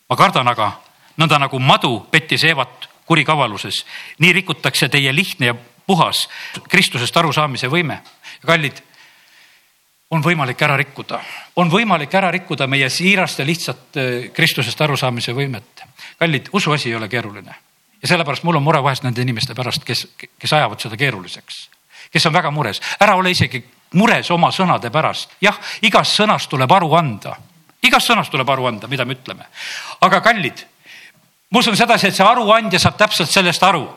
ma kardan aga, nõnda nagu madu pettis Eevat kurikavaluses, nii rikutakse teie lihtne ja puhas Kristusest arusaamise võime. kallid on võimalik ära rikkuda, on võimalik ära rikkuda meie siirast ja lihtsat äh, Kristusest arusaamise võimet. kallid, usuasi ei ole keeruline ja sellepärast mul on mure vahest nende inimeste pärast, kes, kes ajavad seda keeruliseks, kes on väga mures. ära ole isegi mures oma sõnade pärast. jah, igast sõnast tuleb aru anda, igast sõnast tuleb aru anda, mida me ütleme. aga kallid, ma usun sedasi, et see aruandja saab täpselt sellest aru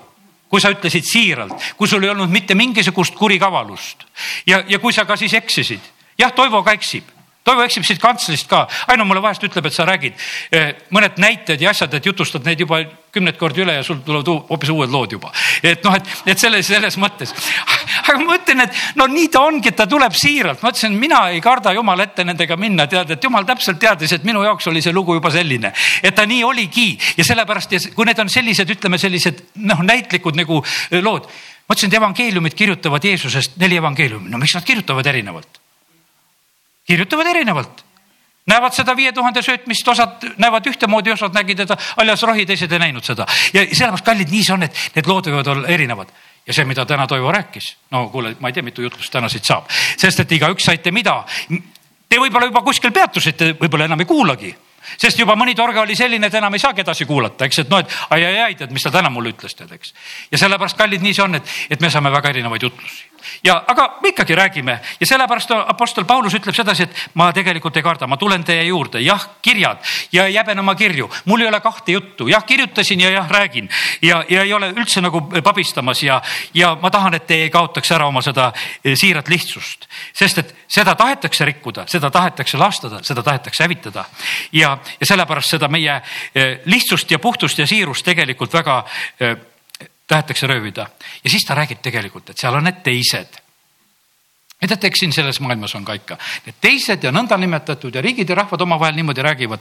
kui sa ütlesid siiralt, kui sul ei olnud mitte mingisugust kurikavalust ja, ja kui sa ka siis eksisid jah, Toivo ka eksib, Toivo eksib siit kantslist ka, Aino mulle vahest ütleb, et sa räägid eh, mõned näited ja asjad, et jutustad neid juba kümneid kordi üle ja sul tulevad hoopis uued lood juba. et noh, et, et selles, selles mõttes. aga ma ütlen, et no nii ta ongi, et ta tuleb siiralt, ma ütlesin, mina ei karda jumala ette nendega minna, tead, et jumal täpselt teadis, et minu jaoks oli see lugu juba selline, et ta nii oligi ja sellepärast kui need on sellised, ütleme sellised noh, näitlikud nagu eh, lood. ma ütlesin, et evangeeliumid kirjutavad Jeesusest neli evangeeliumi, no miks nad kirjutavad erinevalt? Kirjutavad erinevalt. näevad seda viie tuhande söötmist, osad näevad ühtemoodi, osad nägid teda haljas rohi, teised ei näinud seda. ja sellepärast, kallid, nii see on, et need lood võivad olla erinevad ja see, mida täna Toivo rääkis, no kuule, ma ei tea, mitu jutlust täna siit saab, sest et igaüks saite mida. Te võib-olla juba kuskil peatusite, võib-olla enam ei kuulagi sest juba mõni torge oli selline, et enam ei saagi edasi kuulata, eks, et noh, et ai-ai-ai, tead, mis ta täna mulle ütles, tead, eks. ja sellepärast, kallid, nii see on, et, et me saame väga erinevaid jutlusi ja, aga me ikkagi räägime. Ja sellepärast Apostel Paulus ütleb sedasi, et ma tegelikult ei karda, ma tulen teie juurde, jah, kirjad. Ja ei häbene oma kirju, mul ei ole kahte juttu, jah, kirjutasin ja jah, räägin. Ja, ja ei ole üldse nagu pabistamas ja, ja ma tahan, et te ei kaotaks ära oma seda eh, siirat lihtsust, sest et seda tahetakse rikkuda, seda tahetakse lastada, seda tahetakse hävitada. Ja, ja sellepärast seda meie eh, lihtsust ja puhtust ja siirust tegelikult väga eh, tahetakse röövida ja siis ta räägib tegelikult, et seal on need teised. ja teate, eks siin selles maailmas on ka ikka need teised ja nõndanimetatud ja riigid ja rahvad omavahel niimoodi räägivad.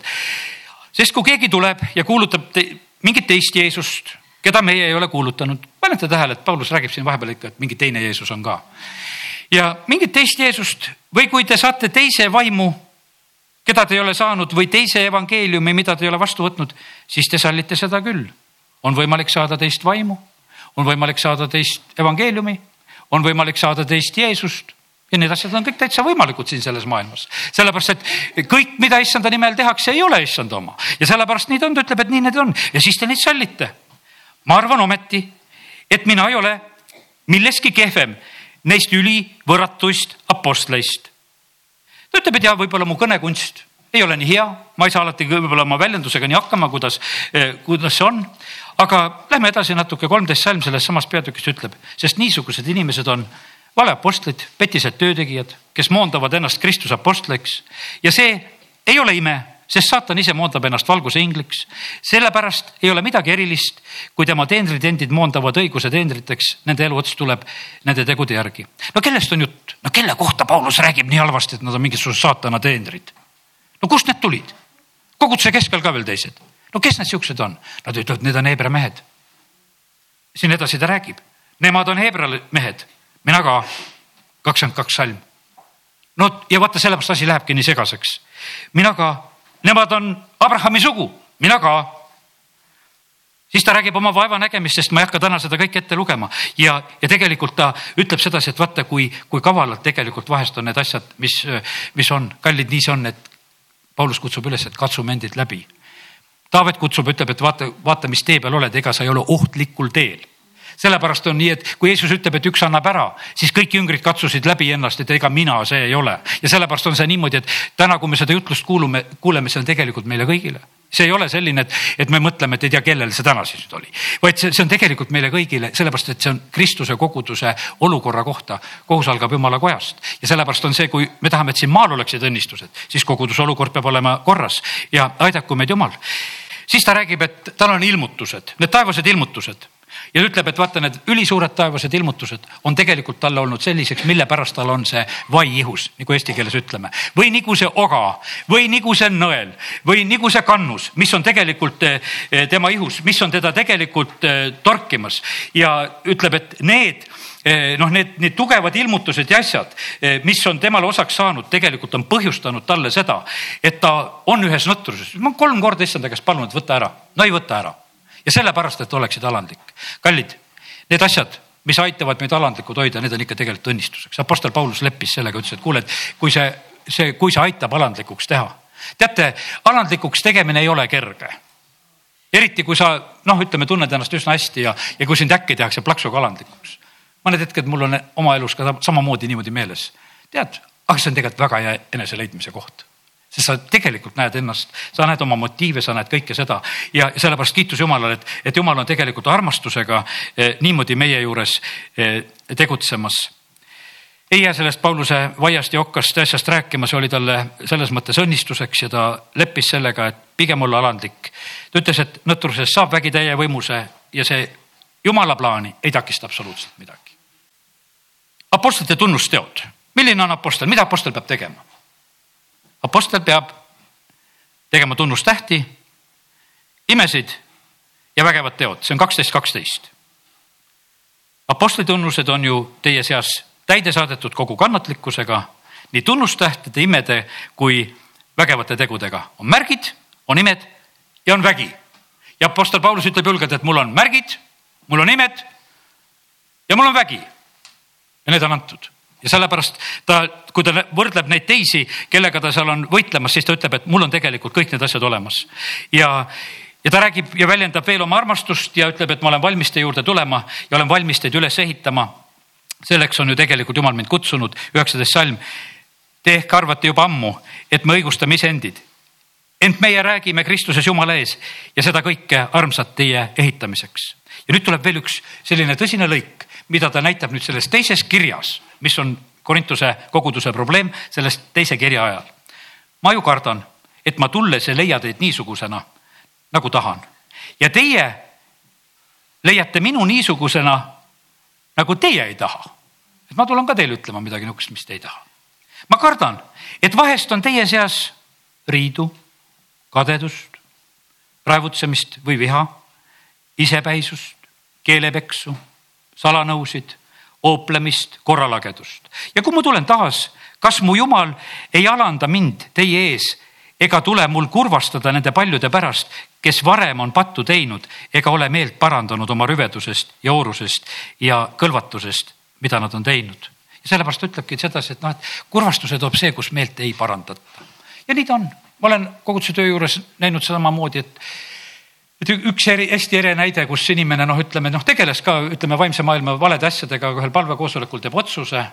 sest kui keegi tuleb ja kuulutab te, mingit teist Jeesust, keda meie ei ole kuulutanud, panete tähele, et Paulus räägib siin vahepeal ikka, et mingi teine Jeesus on ka. ja mingit teist Jeesust või kui te saate teise vaimu, keda te ei ole saanud või teise evangeeliumi, mida te ei ole vastu võtnud, siis te sallite seda küll. on võimalik saada teist vaimu on võimalik saada teist evangeeliumi, on võimalik saada teist Jeesust ja need asjad on kõik täitsa võimalikud siin selles maailmas. sellepärast, et kõik, mida issanda nimel tehakse, ei ole issanda oma ja sellepärast nii ta on, ta ütleb, et nii need on ja siis te neid sallite. ma arvan ometi, et mina ei ole milleski kehvem neist ülivõrratuist apostleist. ta ütleb, et ja võib-olla mu kõnekunst ei ole nii hea, ma ei saa alati võib-olla oma väljendusega nii hakkama, kuidas, kuidas see on. Aga lähme edasi natuke, kolmteist salm sellest samast peatükist ütleb, sest niisugused inimesed on valeapostlid, petised töötegijad, kes moondavad ennast Kristuse apostliks ja see ei ole ime sest saatan ise moondab ennast valguse ingliks. sellepärast ei ole midagi erilist, kui tema teenrid endid moondavad õiguse teenriteks, nende elu ots tuleb nende tegude järgi. no kellest on jutt? no kelle kohta Paulus räägib nii halvasti, et nad on mingisugused saatana teenrid? no kust need tulid? koguduse keskel ka veel teised. No kes need siuksed on? Nad ütlevad, need on Heebra mehed. siin edasi ta räägib, nemad on Heebra mehed, mina ka, kakskümmend kaks salm. no ja vaata, sellepärast asi lähebki nii segaseks. mina ka nemad on Abrahami sugu, mina ka. siis ta räägib oma vaevanägemistest, ma ei hakka täna seda kõike ette lugema ja, ja tegelikult ta ütleb sedasi, et vaata, kui, kui kavalad tegelikult vahest on need asjad, mis, mis on, kallid, nii see on, et Paulus kutsub üles, et katsume endid läbi. Taavet kutsub, ütleb, et vaata, vaata, mis tee peal oled, ega sa ei ole ohtlikul teel sellepärast on nii, et kui Jeesus ütleb, et üks annab ära, siis kõik jüngrid katsusid läbi ennast, et ega mina see ei ole. ja sellepärast on see niimoodi, et täna, kui me seda jutlust kuulume, kuuleme, see on tegelikult meile kõigile see ei ole selline, et, et me mõtleme, et ei tea, kellel see täna siis nüüd oli, vaid see, see on tegelikult meile kõigile, sellepärast et see on Kristuse koguduse olukorra kohta. kohus algab jumala kojast ja sellepärast on see, kui me tahame, et siin maal oleksid õnnistused, siis koguduse olukord peab olema korras ja aidaku meid Jumal. Siis ta räägib, et tal on ilmutused, need taevased ilmutused ja ütleb, et vaata, need ülisuured taevased ilmutused on tegelikult talle olnud selliseks, mille pärast tal on see vai ihus, nagu eesti keeles ütleme. või nagu see oga või nagu see nõel või nagu see kannus, mis on tegelikult eh, tema ihus, mis on teda tegelikult eh, torkimas ja ütleb, et need eh, noh, need, need tugevad ilmutused ja asjad, mis on temale osaks saanud, tegelikult on põhjustanud talle seda, et ta on ühes nõtruses. ma kolm korda issanda käest palunud, võta ära, no ei võta ära ja sellepärast, et oleksid alandlik. kallid, need asjad, mis aitavad meid alandlikud hoida, need on ikka tegelikult õnnistuseks. Apostel Paulus leppis sellega, ütles, et kuule, et kui see, see, kui see aitab alandlikuks teha. teate, alandlikuks tegemine ei ole kerge. eriti kui sa noh, ütleme, tunned ennast üsna hästi ja, ja kui sind äkki tehakse plaksuga alandlikuks. Mõned hetked mul on oma elus ka samamoodi niimoodi meeles. tead, aga see on tegelikult väga hea eneseleidmise koht sest sa tegelikult näed ennast, sa näed oma motiive, sa näed kõike seda ja sellepärast kiitus Jumalale, et, et Jumal on tegelikult armastusega eh, niimoodi meie juures eh, tegutsemas. ei jää sellest Pauluse vaiast ja okkast asjast rääkima, see oli talle selles mõttes õnnistuseks ja ta leppis sellega, et pigem olla alandlik. ta ütles, et nõtrusest saab vägi täie võimuse ja see Jumala plaani ei takista absoluutselt midagi. Apostlite tunnusteod, milline on apostel, mida apostel peab tegema? Apostel peab tegema tunnustähti, imesid ja vägevad teod, see on kaksteist, kaksteist. Apostli tunnused on ju teie seas täide saadetud kogu kannatlikkusega, nii tunnustähtede, imede kui vägevate tegudega. on märgid, on imed ja on vägi. ja Apostel Paulus ütleb julgelt, et mul on märgid, mul on imed ja mul on vägi. Ja need on antud ja sellepärast ta, kui ta võrdleb neid teisi, kellega ta seal on võitlemas, siis ta ütleb, et mul on tegelikult kõik need asjad olemas. ja, ja ta räägib ja väljendab veel oma armastust ja ütleb, et ma olen valmis teie juurde tulema ja olen valmis teid üles ehitama. selleks on ju tegelikult jumal mind kutsunud, üheksateist salm. Te ehk arvate juba ammu, et me õigustame iseendid. ent meie räägime Kristuses Jumala ees ja seda kõike armsat teie ehitamiseks. ja nüüd tuleb veel üks selline tõsine lõik, mida ta näitab nüüd selles teises kirjas mis on Korintuse koguduse probleem sellest teise kirja ajal. ma ju kardan, et ma tulles ei leia teid niisugusena, nagu tahan ja teie leiate minu niisugusena, nagu teie ei taha. et ma tulen ka teile ütlema midagi niisugust, mis te ei taha. ma kardan, et vahest on teie seas riidu, kadedust, raevutsemist või viha, isepäisust, keelepeksu, salanõusid ooplemist, korralagedust. ja kui ma tulen taas, kas mu jumal ei alanda mind teie ees ega tule mul kurvastada nende paljude pärast, kes varem on pattu teinud ega ole meelt parandanud oma rüvedusest ja oorusest ja kõlvatusest, mida nad on teinud. ja sellepärast ütlebki sedasi, et noh, et kurvastuse toob see, kus meelt ei parandata. ja nii ta on, ma olen koguduse töö juures näinud samamoodi, et et üks eri, hästi ere näide, kus inimene noh, ütleme noh, tegeles ka ütleme vaimse maailma valede asjadega, ühel palvekoosolekul teeb otsuse,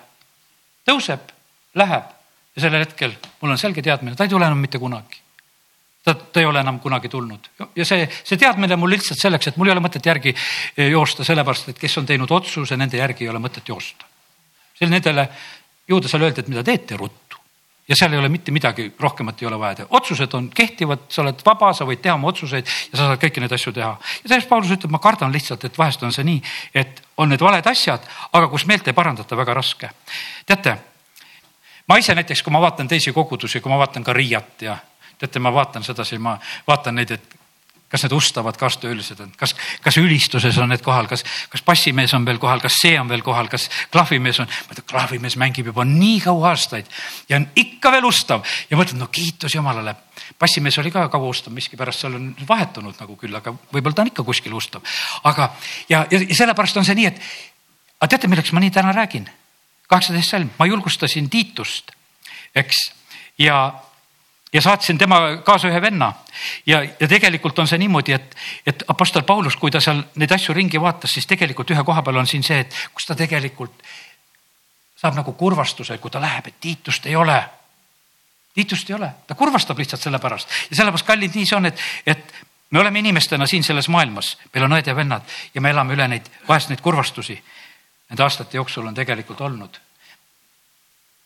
tõuseb, läheb, ja sellel hetkel mul on selge teadmine, ta ei tule enam mitte kunagi. ta, ta ei ole enam kunagi tulnud ja see, see teadmine mul lihtsalt selleks, et mul ei ole mõtet järgi eh, joosta, sellepärast et kes on teinud otsuse, nende järgi ei ole mõtet joosta. seal nendele juudasele öeldi, et mida teete ruttu ja seal ei ole mitte midagi rohkemat ei ole vaja teha, otsused on kehtivad, sa oled vaba, sa võid teha oma otsuseid ja sa saad kõiki neid asju teha. ja sellest Paulus ütleb, ma kardan lihtsalt, et vahest on see nii, et on need valed asjad, aga kus meelt ei parandata, väga raske. teate ma ise näiteks, kui ma vaatan teisi kogudusi, kui ma vaatan ka Riiat ja teate, ma vaatan sedasi, ma vaatan neid, et kas need ustavad kaastöölised on, kas, kas ülistuses on need kohal, kas, kas bassimees on veel kohal, kas see on veel kohal, kas klahvimees on, ma ütlen, klahvimees mängib juba nii kaua aastaid ja on ikka veel ustav ja mõtlen, no kiitus Jumalale. bassimees oli ka kaua ustav, miskipärast seal on vahetunud nagu küll, aga võib-olla ta on ikka kuskil ustav. aga, ja, ja, ja sellepärast on see nii, et aga teate, milleks ma nii täna räägin? kaheksateist salm, ma julgustasin Tiitust, eks, ja, ja saatsin tema kaasa ühe venna. Ja, ja tegelikult on see niimoodi, et, et Apostel Paulus, kui ta seal neid asju ringi vaatas, siis tegelikult ühe koha peal on siin see, et kus ta tegelikult saab nagu kurvastuse, kui ta läheb, et Tiitust ei ole. Tiitust ei ole, ta kurvastab lihtsalt selle pärast ja sellepärast kallid nii see on, et, et me oleme inimestena siin selles maailmas, meil on õed ja vennad ja me elame üle neid, vahest neid kurvastusi nende aastate jooksul on tegelikult olnud.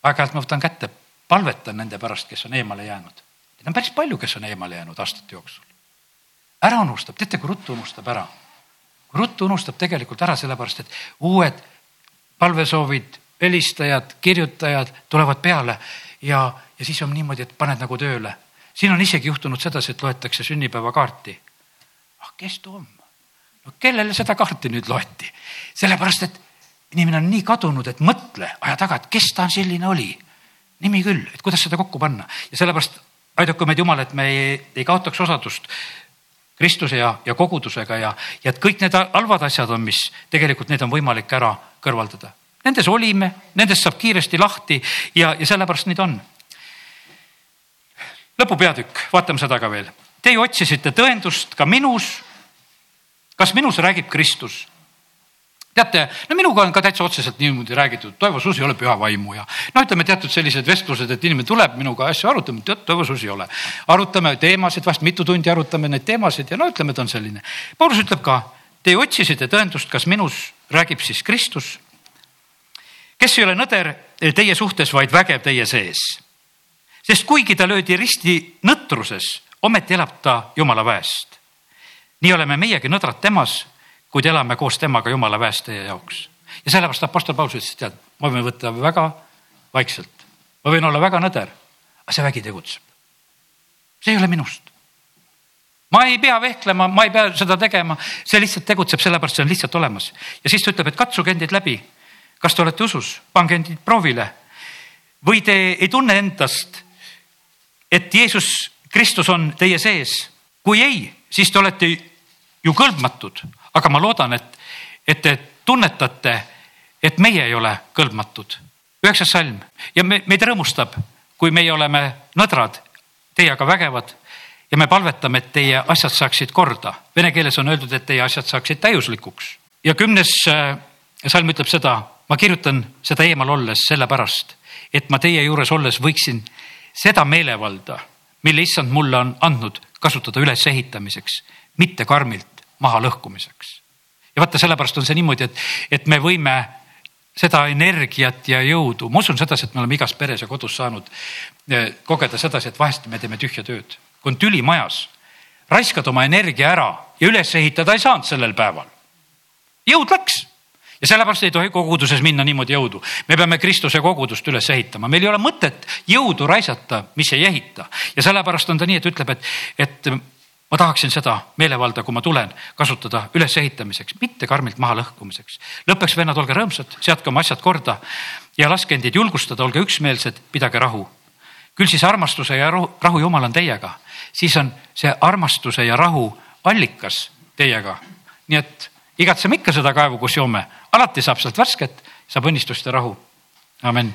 aeg-ajalt ma võtan kätte, palvetan nende pärast, kes on eemale jäänud. Neid on päris palju, kes on eemale jäänud aastate jooksul. ära unustab, teate, kui ruttu unustab ära. kui ruttu unustab tegelikult ära, sellepärast et uued palvesoovid, helistajad, kirjutajad tulevad peale ja, ja siis on niimoodi, et paned nagu tööle. siin on isegi juhtunud sedasi, et loetakse sünnipäevakaarti. ah, kes too on? no kellele seda kaarti nüüd loeti? sellepärast, et inimene on nii kadunud, et mõtle aja taga, et kes ta selline oli. Nimi küll, et kuidas seda kokku panna ja sellepärast aidaku meid Jumal, et me ei, ei kaotaks osadust Kristuse ja, ja kogudusega ja, ja et kõik need halvad asjad on, mis tegelikult need on võimalik ära kõrvaldada. Nendes olime, nendest saab kiiresti lahti ja, ja sellepärast neid on. lõpupeatükk, vaatame seda ka veel. Teie otsisite tõendust ka minus. kas minus räägib Kristus? Teate, no minuga on ka täitsa otseselt niimoodi räägitud, Toivo Suus ei ole püha vaimu ja no ütleme teatud sellised vestlused, et inimene tuleb minuga asju arutama, tead Toivo Suus ei ole. arutame teemasid, vahest mitu tundi arutame neid teemasid ja no ütleme, ta on selline. Paulus ütleb ka, te otsisite tõendust, kas minus räägib siis Kristus, kes ei ole nõder teie suhtes, vaid vägev teie sees. sest kuigi ta löödi risti nõtruses, ometi elab ta jumala väest. nii oleme meiegi nõdrad temas kuid elame koos temaga jumala väes teie jaoks. ja sellepärast Apostel Paulus ütles, tead, ma võin võtta väga vaikselt, ma võin olla väga nõder, aga see vägi tegutseb. see ei ole minust. ma ei pea vehklema, ma ei pea seda tegema, see lihtsalt tegutseb, sellepärast see on lihtsalt olemas. ja siis ta ütleb, et katsuge endid läbi. kas te olete usus, pange endid proovile. või te ei tunne endast, et Jeesus Kristus on teie sees. kui ei, siis te olete ju kõlbmatud, aga ma loodan, et, et te tunnetate, et meie ei ole kõlbmatud. üheksas salm ja me, meid rõõmustab, kui meie oleme nõdrad, teie aga vägevad ja me palvetame, et teie asjad saaksid korda. Vene keeles on öeldud, et teie asjad saaksid täiuslikuks ja kümnes äh, salm ütleb seda, ma kirjutan seda eemal olles sellepärast, et ma teie juures olles võiksin seda meelevalda, mille issand mulle on andnud, kasutada ülesehitamiseks, mitte karmilt mahalõhkumiseks. ja vaata, sellepärast on see niimoodi, et, et me võime seda energiat ja jõudu, ma usun sedasi, et me oleme igas peres ja kodus saanud eh, kogeda sedasi, et vahest me teeme tühja tööd. kui on tüli majas, raiskad oma energia ära ja üles ehitada ei saanud sellel päeval. jõud läks ja sellepärast ei tohi koguduses minna niimoodi jõudu. me peame Kristuse kogudust üles ehitama, meil ei ole mõtet jõudu raisata, mis ei ehita ja sellepärast on ta nii, et ütleb, et, et ma tahaksin seda meelevalda, kui ma tulen, kasutada ülesehitamiseks, mitte karmilt maha lõhkumiseks. lõppeks, vennad, olge rõõmsad, seadke oma asjad korda ja laske endid julgustada, olge üksmeelsed, pidage rahu. küll siis armastuse ja rahu, rahu Jumal on teiega, siis on see armastuse ja rahu allikas teiega. nii et igatseme ikka seda kaevu, kus joome, alati saab sealt värsket, saab õnnistust ja rahu. amin